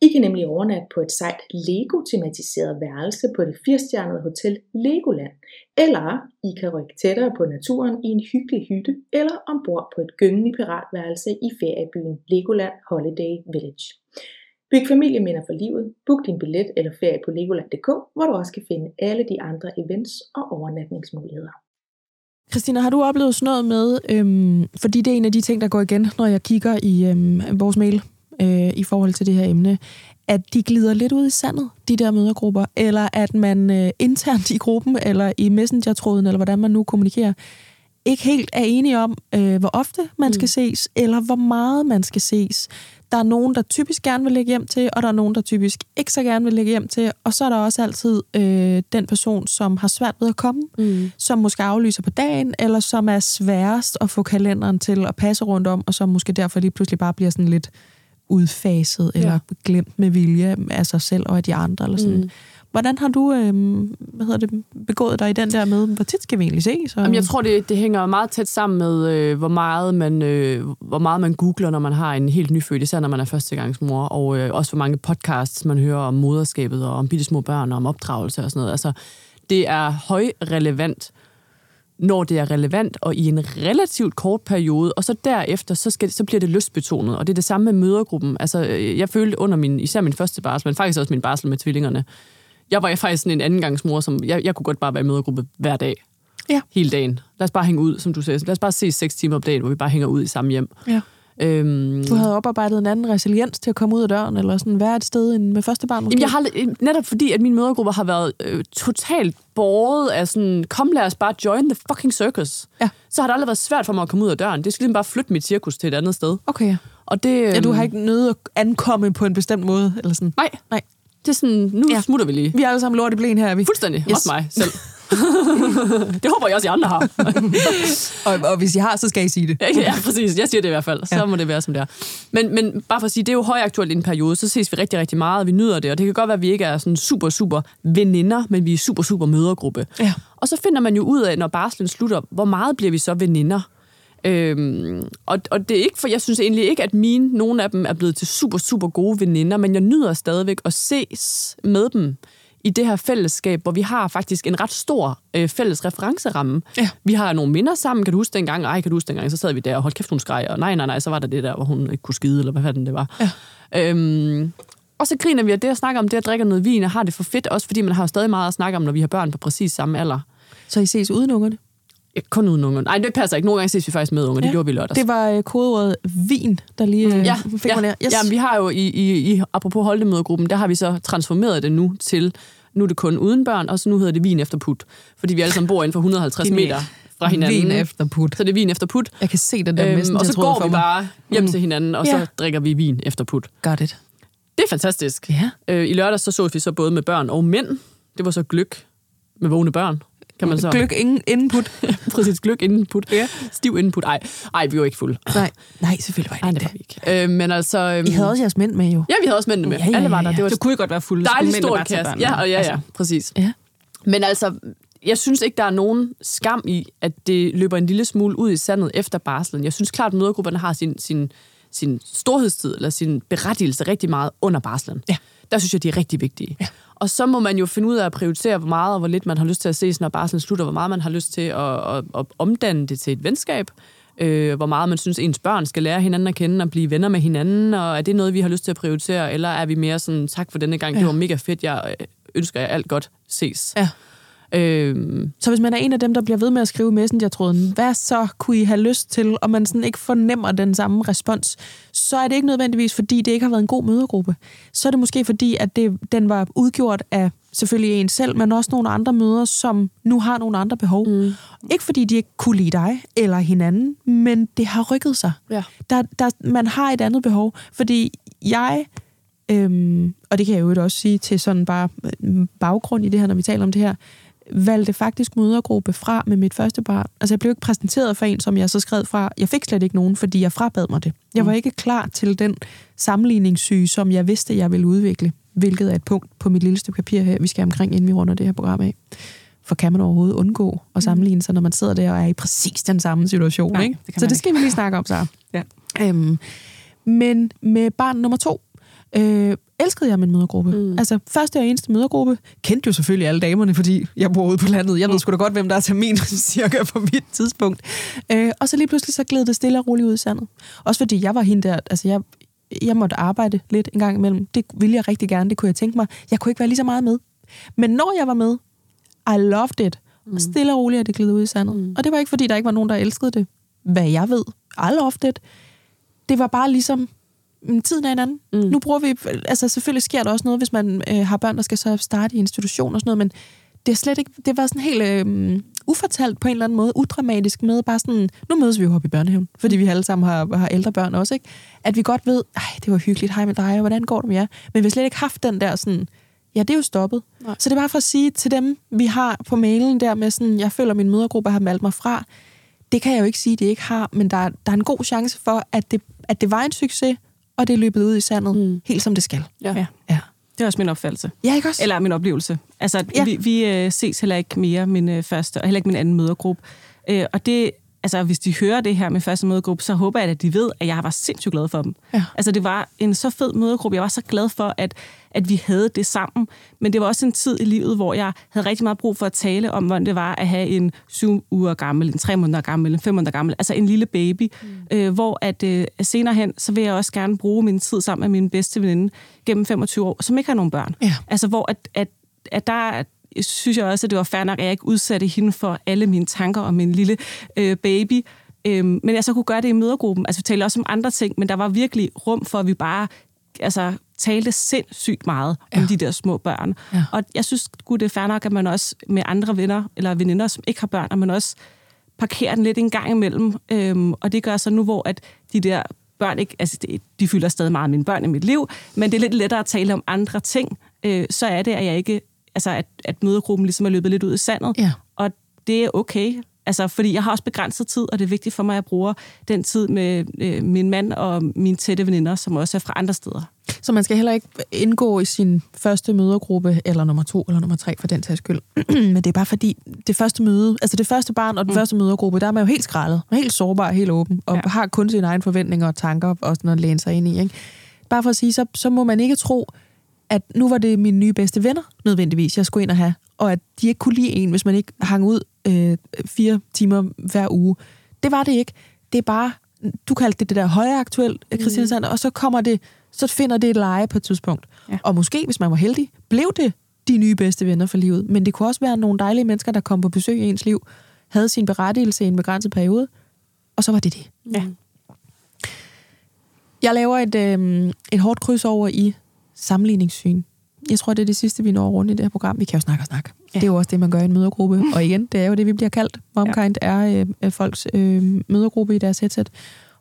I kan nemlig overnatte på et sejt Lego-tematiseret værelse på det firestjernede hotel Legoland, eller I kan rykke tættere på naturen i en hyggelig hytte, eller ombord på et gyngende piratværelse i feriebyen Legoland Holiday Village. Byg familieminder for livet, book din billet eller ferie på legoland.dk, hvor du også kan finde alle de andre events og overnatningsmuligheder. Christina, har du oplevet sådan noget med, øhm, fordi det er en af de ting, der går igen, når jeg kigger i øhm, vores mail øh, i forhold til det her emne, at de glider lidt ud i sandet, de der mødergrupper, eller at man øh, internt i gruppen, eller i messenger-tråden, eller hvordan man nu kommunikerer, ikke helt er enige om, øh, hvor ofte man skal ses, eller hvor meget man skal ses. Der er nogen, der typisk gerne vil lægge hjem til, og der er nogen, der typisk ikke så gerne vil lægge hjem til. Og så er der også altid øh, den person, som har svært ved at komme, mm. som måske aflyser på dagen, eller som er sværest at få kalenderen til at passe rundt om, og som måske derfor lige pludselig bare bliver sådan lidt udfaset, eller glemt med vilje af sig selv og af de andre. Eller sådan. Mm. Hvordan har du øh, hvad hedder det, begået dig i den der med, hvor tit skal vi egentlig ses? Og... Jamen, jeg tror, det, det hænger meget tæt sammen med, øh, hvor, meget man, øh, hvor meget man googler, når man har en helt nyfødt, især når man er førstegangsmor, og øh, også hvor mange podcasts man hører om moderskabet, og om bitte små børn, og om opdragelse og sådan noget. Altså, det er højrelevant, når det er relevant, og i en relativt kort periode, og så derefter, så, skal, så bliver det lystbetonet, og det er det samme med mødergruppen. Altså, øh, jeg følte under min, især min første barsel, men faktisk også min barsel med tvillingerne, jeg var faktisk sådan en andengangsmor, som jeg, jeg kunne godt bare være i mødergruppe hver dag. Ja. Hele dagen. Lad os bare hænge ud, som du sagde. Lad os bare se seks timer om dagen, hvor vi bare hænger ud i samme hjem. Ja. Øhm, Du havde oparbejdet en anden resiliens til at komme ud af døren, eller sådan være et sted end med første barn måske? Jamen, jeg har, netop fordi, at mine mødergrupper har været øh, totalt båret af sådan, kom lad os bare join the fucking circus. Ja. Så har det aldrig været svært for mig at komme ud af døren. Det skal ligesom bare flytte mit cirkus til et andet sted. Okay, ja. Og det, ja. du øhm, har ikke nødt at ankomme på en bestemt måde, eller sådan? Nej, Nej. Det er sådan, nu Ja. ja. smutter vi lige. Vi er alle sammen lort i blæen her, er vi? Fuldstændig. Yes. Også mig selv. det håber jeg også, I andre har. Og, og hvis I har, så skal I sige det. ja, præcis. Jeg siger det i hvert fald. Så Ja. ja. må det være, som det er. Men, men bare for at sige, det er jo højaktuelt i en periode, så ses vi rigtig, rigtig meget, og vi nyder det. Og det kan godt være, at vi ikke er sådan super, super veninder, men vi er super, super mødergruppe. Ja. Og så finder man jo ud af, når barslen slutter, hvor meget bliver vi så veninder? Øhm, og, og det er ikke, for jeg synes egentlig ikke, at mine, nogle af dem er blevet til super, super gode veninder, men jeg nyder stadigvæk at ses med dem i det her fællesskab, hvor vi har faktisk en ret stor øh, fælles referenceramme. Ja. Vi har nogle minder sammen. Kan du huske dengang? Ej, kan du huske dengang? Så sad vi der og holdt kæft, hun skreg. Og nej, nej, nej, så var der det der, hvor hun ikke kunne skide, eller hvad fanden det var. Ja. Øhm, og så griner vi af det at snakke om det at drikke noget vin, og har det for fedt, også fordi man har jo stadig meget at snakke om, når vi har børn på præcis samme alder. Så I ses uden ungerne? Kun uden unger. Nej, det passer ikke. Nogle gange ses vi faktisk med unger. Ja. Det gjorde vi lørdags. Det var øh, kodeordet vin, der lige øh, ja, fik ja, mig der. yes. ja, vi har jo i, i, i apropos holdemødergruppen, der har vi så transformeret det nu til, nu er det kun uden børn, og så nu hedder det vin efter put. Fordi vi alle sammen bor inden for 150 Det er meter fra hinanden. Vin efter put. Så det er vin efter put. Jeg kan se den der Øhm, messen, og så går vi mig. bare hjem til hinanden, og Ja. så drikker vi vin efter put. Got it. Det er fantastisk. Ja. Øh, I lørdags så så vi så både med børn og mænd. Det var så gløk med vågne børn. Kan man så. Gløk ingen input. Præcis, gløk inden put. Ja. Stiv inden put. Ej, ej, vi var ikke fulde. Nej, nej, selvfølgelig var I det ikke. Øh, men altså... Øhm, I havde også jeres mænd med jo. Ja, vi havde også mændene med. Ja, ja, Alle var ja, der. ja. Det var Så kunne I godt være fulde. dejligt stort børnene. Ja, og ja, Altså, ja, præcis. Ja. Men altså, jeg synes ikke, der er nogen skam i, at det løber en lille smule ud i sandet efter barslen. Jeg synes klart, at mødergrupperne har sin, sin, sin storhedstid, eller sin berettigelse rigtig meget under barslen. Ja. Der synes jeg, de er rigtig vigtige. Ja. Og så må man jo finde ud af at prioritere, hvor meget og hvor lidt man har lyst til at ses, når barslen slutter, hvor meget man har lyst til at, at, at omdanne det til et venskab, Øh, hvor meget man synes, ens børn skal lære hinanden at kende og blive venner med hinanden, og er det noget, vi har lyst til at prioritere, eller er vi mere sådan, tak for denne gang, ja. det var mega fedt, jeg øh, ønsker jer alt godt, ses. Ja. Øhm, Så hvis man er en af dem, der bliver ved med at skrive Messenger-tråden, hvad så kunne I have lyst til, og man sådan ikke fornemmer den samme respons, så er det ikke nødvendigvis, fordi det ikke har været en god mødergruppe. Så er det måske fordi, at det, den var udgjort af selvfølgelig en selv, men også nogle andre møder, som nu har nogle andre behov. Mm. Ikke fordi de ikke kunne lide dig eller hinanden, men det har rykket sig. Ja. Der, der, man har et andet behov, fordi jeg øhm, og det kan jeg jo også sige til sådan bare øh, baggrund i det her, når vi taler om det her, valgte faktisk mødergruppe fra med mit første barn. Altså jeg blev ikke præsenteret for en, som jeg så skrev fra. Jeg fik slet ikke nogen, fordi jeg frabad mig det. Jeg var ikke klar til den sammenligningssyge, som jeg vidste, jeg ville udvikle, hvilket er et punkt på mit lille stykke papir her, vi skal omkring, inden vi runder det her program af. For kan man overhovedet undgå at sammenligne sig, når man sidder der og er i præcis den samme situation? Nej, ikke? det så det skal vi lige snakke om, så. Ja. Øhm, men med barn nummer to, øh, elskede jeg min mødergruppe. Mm. Altså, første og eneste mødergruppe. Kendte jo selvfølgelig alle damerne, fordi jeg bor ude på landet. Jeg ved sgu da godt, hvem der er termin cirka på mit tidspunkt. Øh, og så lige pludselig så gled det stille og roligt ud i sandet. Også fordi jeg var hende der, altså jeg, jeg måtte arbejde lidt en gang imellem. Det ville jeg rigtig gerne, det kunne jeg tænke mig. Jeg kunne ikke være lige så meget med. Men når jeg var med, I loved it. Mm. Og stille og roligt er det glidet ud i sandet. Mm. Og det var ikke, fordi der ikke var nogen, der elskede det. Hvad jeg ved. I loved it. Det var bare ligesom, mm, tiden er en anden. Mm. Nu bruger vi, altså selvfølgelig sker der også noget, hvis man øh, har børn, der skal så starte i institution og sådan noget, men det er slet ikke, det var sådan helt øh, ufortalt på en eller anden måde, udramatisk med bare sådan, nu mødes vi jo op i børnehaven, fordi vi alle sammen har, har ældre børn også, ikke? At vi godt ved, ej, det var hyggeligt, hej med dig, og hvordan går det med jer? Men vi har slet ikke haft den der sådan, ja, det er jo stoppet. Nej. Så det er bare for at sige til dem, vi har på mailen der med sådan, jeg føler, min mødergruppe har meldt mig fra, det kan jeg jo ikke sige, det ikke har, men der, er- der er en god chance for, at det, at det var en succes, og det er løbet ud i sandet, mm. helt som det skal. ja. Ja. Ja, Det er også min opfattelse. ja ikke også? Eller min oplevelse. Altså, Ja. vi, vi øh, ses heller ikke mere min øh, første, og heller ikke min anden mødergruppe. Øh, og det, altså, hvis de hører det her med første mødergruppe, så håber jeg, at de ved, at jeg var sindssygt glad for dem. Ja. Altså, det var en så fed mødergruppe. Jeg var så glad for, at, at vi havde det sammen. Men det var også en tid i livet, hvor jeg havde rigtig meget brug for at tale om, hvordan det var at have en syv uger gammel, en tre måneder gammel, en fem måneder gammel, altså en lille baby. Mm. Øh, hvor at øh, senere hen, så vil jeg også gerne bruge min tid sammen med min bedste veninde gennem 25 år, som ikke har nogen børn. Ja. Altså, hvor at, at, at der synes jeg også, at det var fair nok, at jeg ikke udsatte hende for alle mine tanker om min lille øh, baby. Øhm, men jeg så kunne gøre det i mødergruppen. Altså, vi talte også om andre ting, men der var virkelig rum for, at vi bare altså, talte sindssygt meget ja. om de der små børn. Ja. Og jeg synes gud, det er fair nok, at man også med andre venner eller veninder, som ikke har børn, at man også parkerer den lidt en gang imellem. Øhm, og det gør så nu, hvor at de der børn ikke, altså det, de fylder stadig meget mine børn i mit liv, men det er lidt lettere at tale om andre ting, øh, så er det, at jeg ikke, altså at, at mødergruppen ligesom er løbet lidt ud i sandet. Ja. Og det er okay. Altså, fordi jeg har også begrænset tid, og det er vigtigt for mig, at jeg bruger den tid med øh, min mand og mine tætte veninder, som også er fra andre steder. Så man skal heller ikke indgå i sin første mødergruppe, eller nummer to, eller nummer tre for den sags skyld. Men det er bare fordi, det første møde, altså det første barn og den mm. første mødergruppe, der er man jo helt skrællet, helt sårbar, helt åben, og ja. Har kun sine egne forventninger og tanker og sådan noget at læne sig ind i. Ikke? Bare for at sige, så, så må man ikke tro, at nu var det mine nye bedste venner, nødvendigvis, jeg skulle ind og have, og at de ikke kunne lide en, hvis man ikke hang ud øh, fire timer hver uge. Det var det ikke. Det er bare, du kaldte det det der højaktuelt, Christian Sander, og så kommer det, så finder det et leje på et tidspunkt. Ja. Og måske, hvis man var heldig, blev det de nye bedste venner for livet. Men det kunne også være nogle dejlige mennesker, der kom på besøg i ens liv, havde sin berettigelse i en begrænset periode, og så var det det. Ja. Jeg laver et, øh, et hårdt kryds over i sammenligningssyn. Jeg tror, det er det sidste, vi når rundt i det her program. Vi kan jo snakke og snakke. Ja. Det er jo også det, man gør i en mødergruppe. Og igen, det er jo det, vi bliver kaldt. Momkind ja. er øh, folks øh, mødergruppe i deres headset.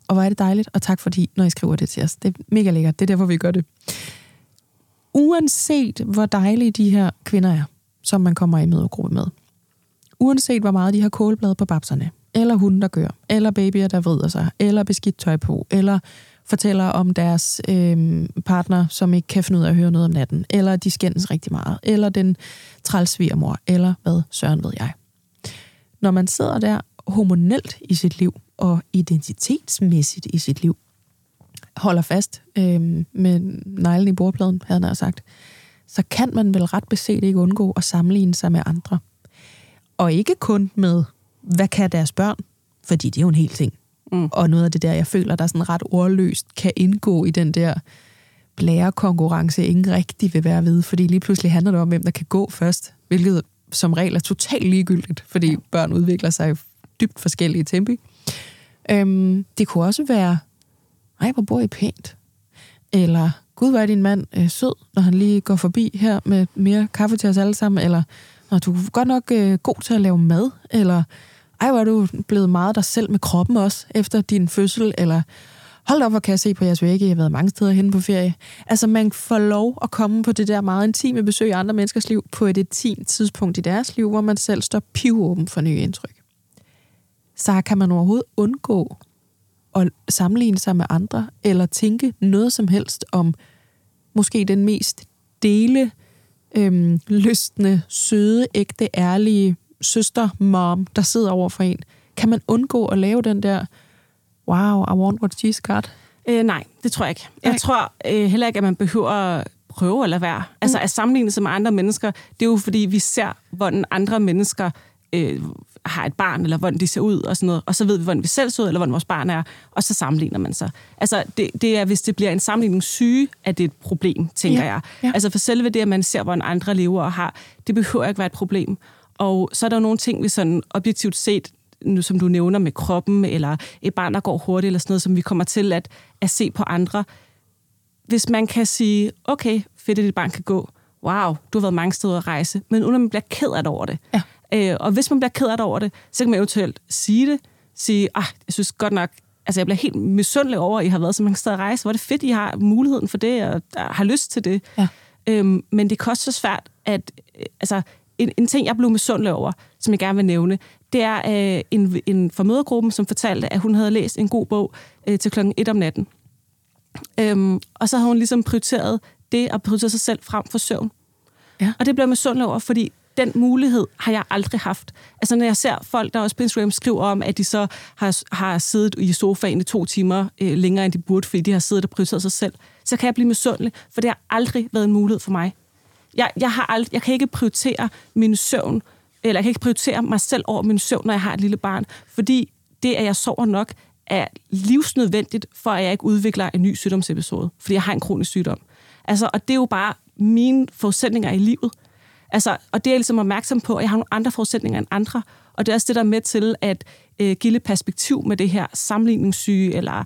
Og hvor er det dejligt, og tak fordi, når I skriver det til os. Det er mega lækkert. Det er derfor, vi gør det. Uanset hvor dejlige de her kvinder er, som man kommer i mødergruppe med. Uanset hvor meget de har kålblad på babserne, eller hunde, der gør, eller babyer, der vrider sig, eller beskidt tøj på, eller fortæller om deres øh, partner, som ikke kan finde ud af at høre noget om natten, eller de skændes rigtig meget, eller den trælsvigermor, eller hvad søren ved jeg. Når man sidder der hormonelt i sit liv, og identitetsmæssigt i sit liv, holder fast øh, med neglen i bordpladen, havde han sagt, så kan man vel ret beset ikke undgå at sammenligne sig med andre. Og ikke kun med, hvad kan deres børn, fordi det er jo en hel ting. Mm. Og noget af det der, jeg føler, der sådan ret ordløst kan indgå i den der blærekonkurrence, ingen rigtig vil være ved, fordi lige pludselig handler det om, hvem der kan gå først, hvilket som regel er totalt ligegyldigt, fordi børn udvikler sig i dybt forskellige tempi. Øhm, det kunne også være, ej, hvor bor I pænt? Eller, gud, hvor er din mand øh, sød, når han lige går forbi her med mere kaffe til os alle sammen, eller, når du er godt nok øh, god til at lave mad, eller, ej, hvor er du blevet meget dig selv med kroppen også, efter din fødsel, eller, hold op, hvor kan jeg se på jeres vægge, jeg har været mange steder henne på ferie. Altså, man får lov at komme på det der meget intime besøg i andre menneskers liv, på et intimt tidspunkt i deres liv, hvor man selv står pivåben for nye indtryk. Så kan man overhovedet undgå at sammenligne sig med andre, eller tænke noget som helst om måske den mest dele øhm, lystende, søde, ægte, ærlige søster, mom, der sidder over for en. Kan man undgå at lave den der, wow, I want what she's got? Øh, nej, det tror jeg ikke. Jeg Nej. tror øh, heller ikke, at man behøver at prøve at lade være. Altså at sammenligne sig med andre mennesker, det er jo fordi, vi ser, hvordan andre mennesker øh, har et barn, eller hvordan de ser ud og sådan noget, og så ved vi, hvordan vi selv ser ud, eller hvordan vores barn er, og så sammenligner man sig. Altså, det, det er, hvis det bliver en sammenligningssyge, at det er et problem, tænker Ja, jeg. ja. Altså for selve det, at man ser, hvordan andre lever og har, det behøver ikke være et problem. Og så er der jo nogle ting, vi sådan objektivt set, nu, som du nævner med kroppen, eller et barn, der går hurtigt, eller sådan noget, som vi kommer til at, at se på andre. Hvis man kan sige, okay, fedt, at dit barn kan gå. Wow, du har været mange steder at rejse. Men uden at man bliver ked af det over det. Ja. Øh, og hvis man bliver ked af det over det, så kan man eventuelt sige det. Sige, ah, jeg synes godt nok, altså jeg bliver helt misundelig over, at I har været så mange steder at rejse. Hvor er det fedt, I har muligheden for det, og har lyst til det. Ja. Øhm, men det kan også så svært, at øh, altså, en, en ting, jeg blev misundelig over, som jeg gerne vil nævne, det er øh, en, en fra mødergruppen, som fortalte, at hun havde læst en god bog øh, til klokken 1 om natten. Øhm, og så havde hun ligesom prioriteret det, og prioriteret sig selv frem for søvn. Ja. Og det blev jeg misundelig over, fordi den mulighed har jeg aldrig haft. Altså når jeg ser folk, der også på Instagram skriver om, at de så har, har siddet i sofaen i to timer øh, længere, end de burde, fordi de har siddet og prioriteret sig selv, så kan jeg blive misundelig, for det har aldrig været en mulighed for mig. Jeg, jeg, har ald- jeg kan ikke prioritere min søvn, eller jeg kan ikke prioritere mig selv over min søvn, når jeg har et lille barn, fordi det, at jeg sover nok, er livsnødvendigt, for at jeg ikke udvikler en ny sygdomsepisode, fordi jeg har en kronisk sygdom. Altså, og det er jo bare mine forudsætninger i livet. Altså, og det er jeg ligesom opmærksom på, at jeg har nogle andre forudsætninger end andre. Og det er også det, der er med til at øh, give lidt perspektiv med det her sammenligningssyge, eller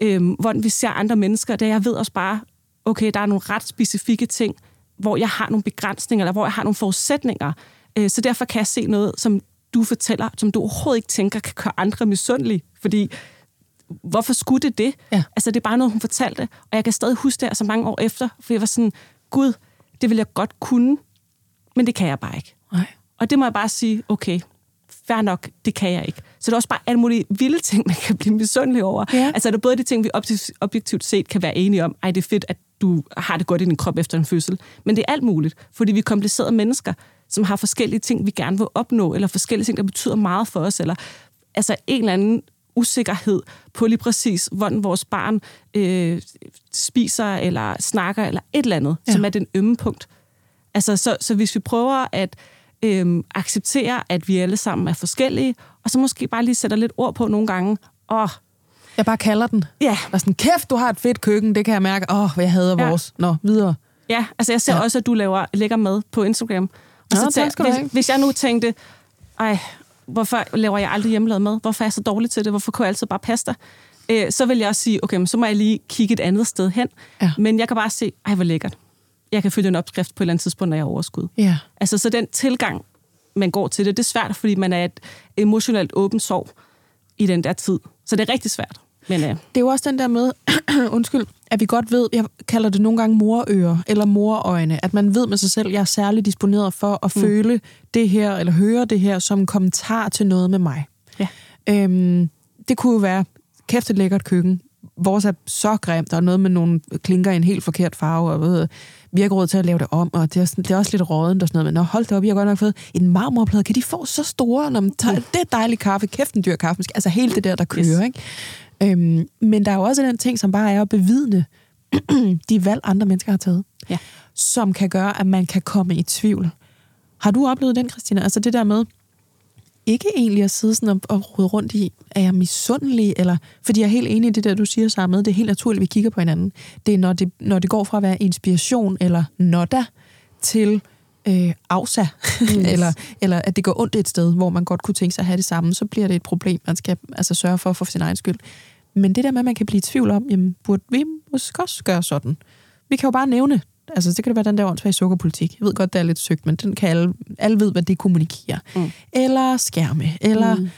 øh, hvordan vi ser andre mennesker. Det er, jeg ved også bare, okay, der er nogle ret specifikke ting, hvor jeg har nogle begrænsninger, eller hvor jeg har nogle forudsætninger. Øh, så derfor kan jeg se noget, som du fortæller, som du overhovedet ikke tænker, kan gøre andre misundelige. Fordi hvorfor skulle det det? Ja. Altså, det er bare noget, hun fortalte. Og jeg kan stadig huske det så mange år efter, for jeg var sådan, gud, det vil jeg godt kunne, men det kan jeg bare ikke. Nej. Og det må jeg bare sige, okay, fair nok, det kan jeg ikke. Så det er også bare alle mulige vilde ting, man kan blive misundelig over. Ja. Altså er det både de ting, vi objektivt- set kan være enige om, ej, det er fedt, at du har det godt i din krop efter en fødsel, men det er alt muligt, fordi vi er komplicerede mennesker, som har forskellige ting, vi gerne vil opnå, eller forskellige ting, der betyder meget for os, eller altså en eller anden usikkerhed på lige præcis, hvordan vores barn øh, spiser, eller snakker, eller et eller andet, ja. som er den ømme punkt. Altså, så, så hvis vi prøver at øhm, acceptere, at vi alle sammen er forskellige, og så måske bare lige sætter lidt ord på nogle gange, åh, Jeg bare kalder den. ja, Og sådan, kæft, du har et fedt køkken, det kan jeg mærke. Åh, oh, jeg hader Ja. vores. Nå, videre. ja, altså jeg ser Ja. også, at du laver lækker mad på Instagram. Og Nå, så tak skal have. hvis, hvis jeg nu tænkte, ej, hvorfor laver jeg aldrig hjemmelavet mad? Hvorfor er jeg så dårlig til det? Hvorfor kunne jeg altid bare pasta? Øh, så vil jeg også sige, okay, men så må jeg lige kigge et andet sted hen. Ja. Men jeg kan bare se, ej, hvor lækkert. Jeg kan følge en opskrift på et eller andet tidspunkt, når jeg har overskud. Ja. Altså, så den tilgang, man går til det, det er svært, fordi man er et emotionelt åbent sorg i den der tid. Så det er rigtig svært. Men øh, Det er jo også den der med, undskyld, at vi godt ved, jeg kalder det nogle gange morører eller morøjne, at man ved med sig selv, jeg er særligt disponeret for at mm. føle det her, eller høre det her som en kommentar til noget med mig. Ja. Øhm, det kunne jo være, kæft et lækkert køkken. Vores er så grimt, der er noget med nogle klinker i en helt forkert farve, og ved, vi har ikke råd til at lave det om, og det er, det er også lidt rådent og sådan noget, men nå, hold da op, I har godt nok fået en marmorplade, kan de få så store, når man tager, det er dejlig kaffe, kæft en dyr kaffe, altså hele det der, der kører, Yes. ikke? Øhm, men der er jo også den ting, som bare er at bevidne de valg, andre mennesker har taget, Ja. som kan gøre, at man kan komme i tvivl. Har du oplevet den, Christina? Altså det der med, ikke egentlig at sidde sådan og, og rode rundt i, er jeg misundelig, eller, fordi jeg er helt enig i det der, du siger sammen det er helt naturligt, at vi kigger på hinanden. Det er, når det, når det går fra at være inspiration eller nodda til øh, afsa, yes. eller, eller at det går ondt et sted, hvor man godt kunne tænke sig at have det samme, så bliver det et problem, man skal altså sørge for for sin egen skyld. Men det der med, at man kan blive i tvivl om, jamen, burde vi måske også gøre sådan? Vi kan jo bare nævne, altså det kan det være den der åndsvage sukkerpolitik. Jeg ved godt, det er lidt søgt, men den kan alle, alle ved, hvad det kommunikerer. Mm. Eller skærme, eller mm.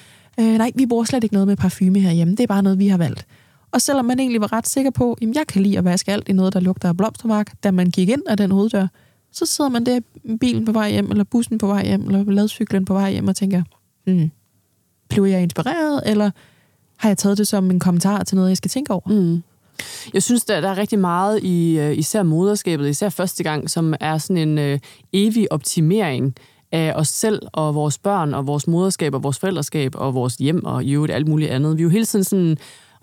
øh, nej, vi bruger slet ikke noget med parfume herhjemme, det er bare noget, vi har valgt. Og selvom man egentlig var ret sikker på, at jeg kan lide at vaske alt i noget, der lugter af blomstermark, da man gik ind af den hoveddør, så sidder man der bilen på vej hjem, eller bussen på vej hjem, eller ladcyklen på vej hjem og tænker, hmm, blev jeg inspireret, eller har jeg taget det som en kommentar til noget, jeg skal tænke over? Mm. Jeg synes, der, der er rigtig meget i øh, især moderskabet, især første gang, som er sådan en øh, evig optimering af os selv og vores børn og vores moderskab og vores forældreskab og vores hjem og i øvrigt alt muligt andet. Vi er jo hele tiden sådan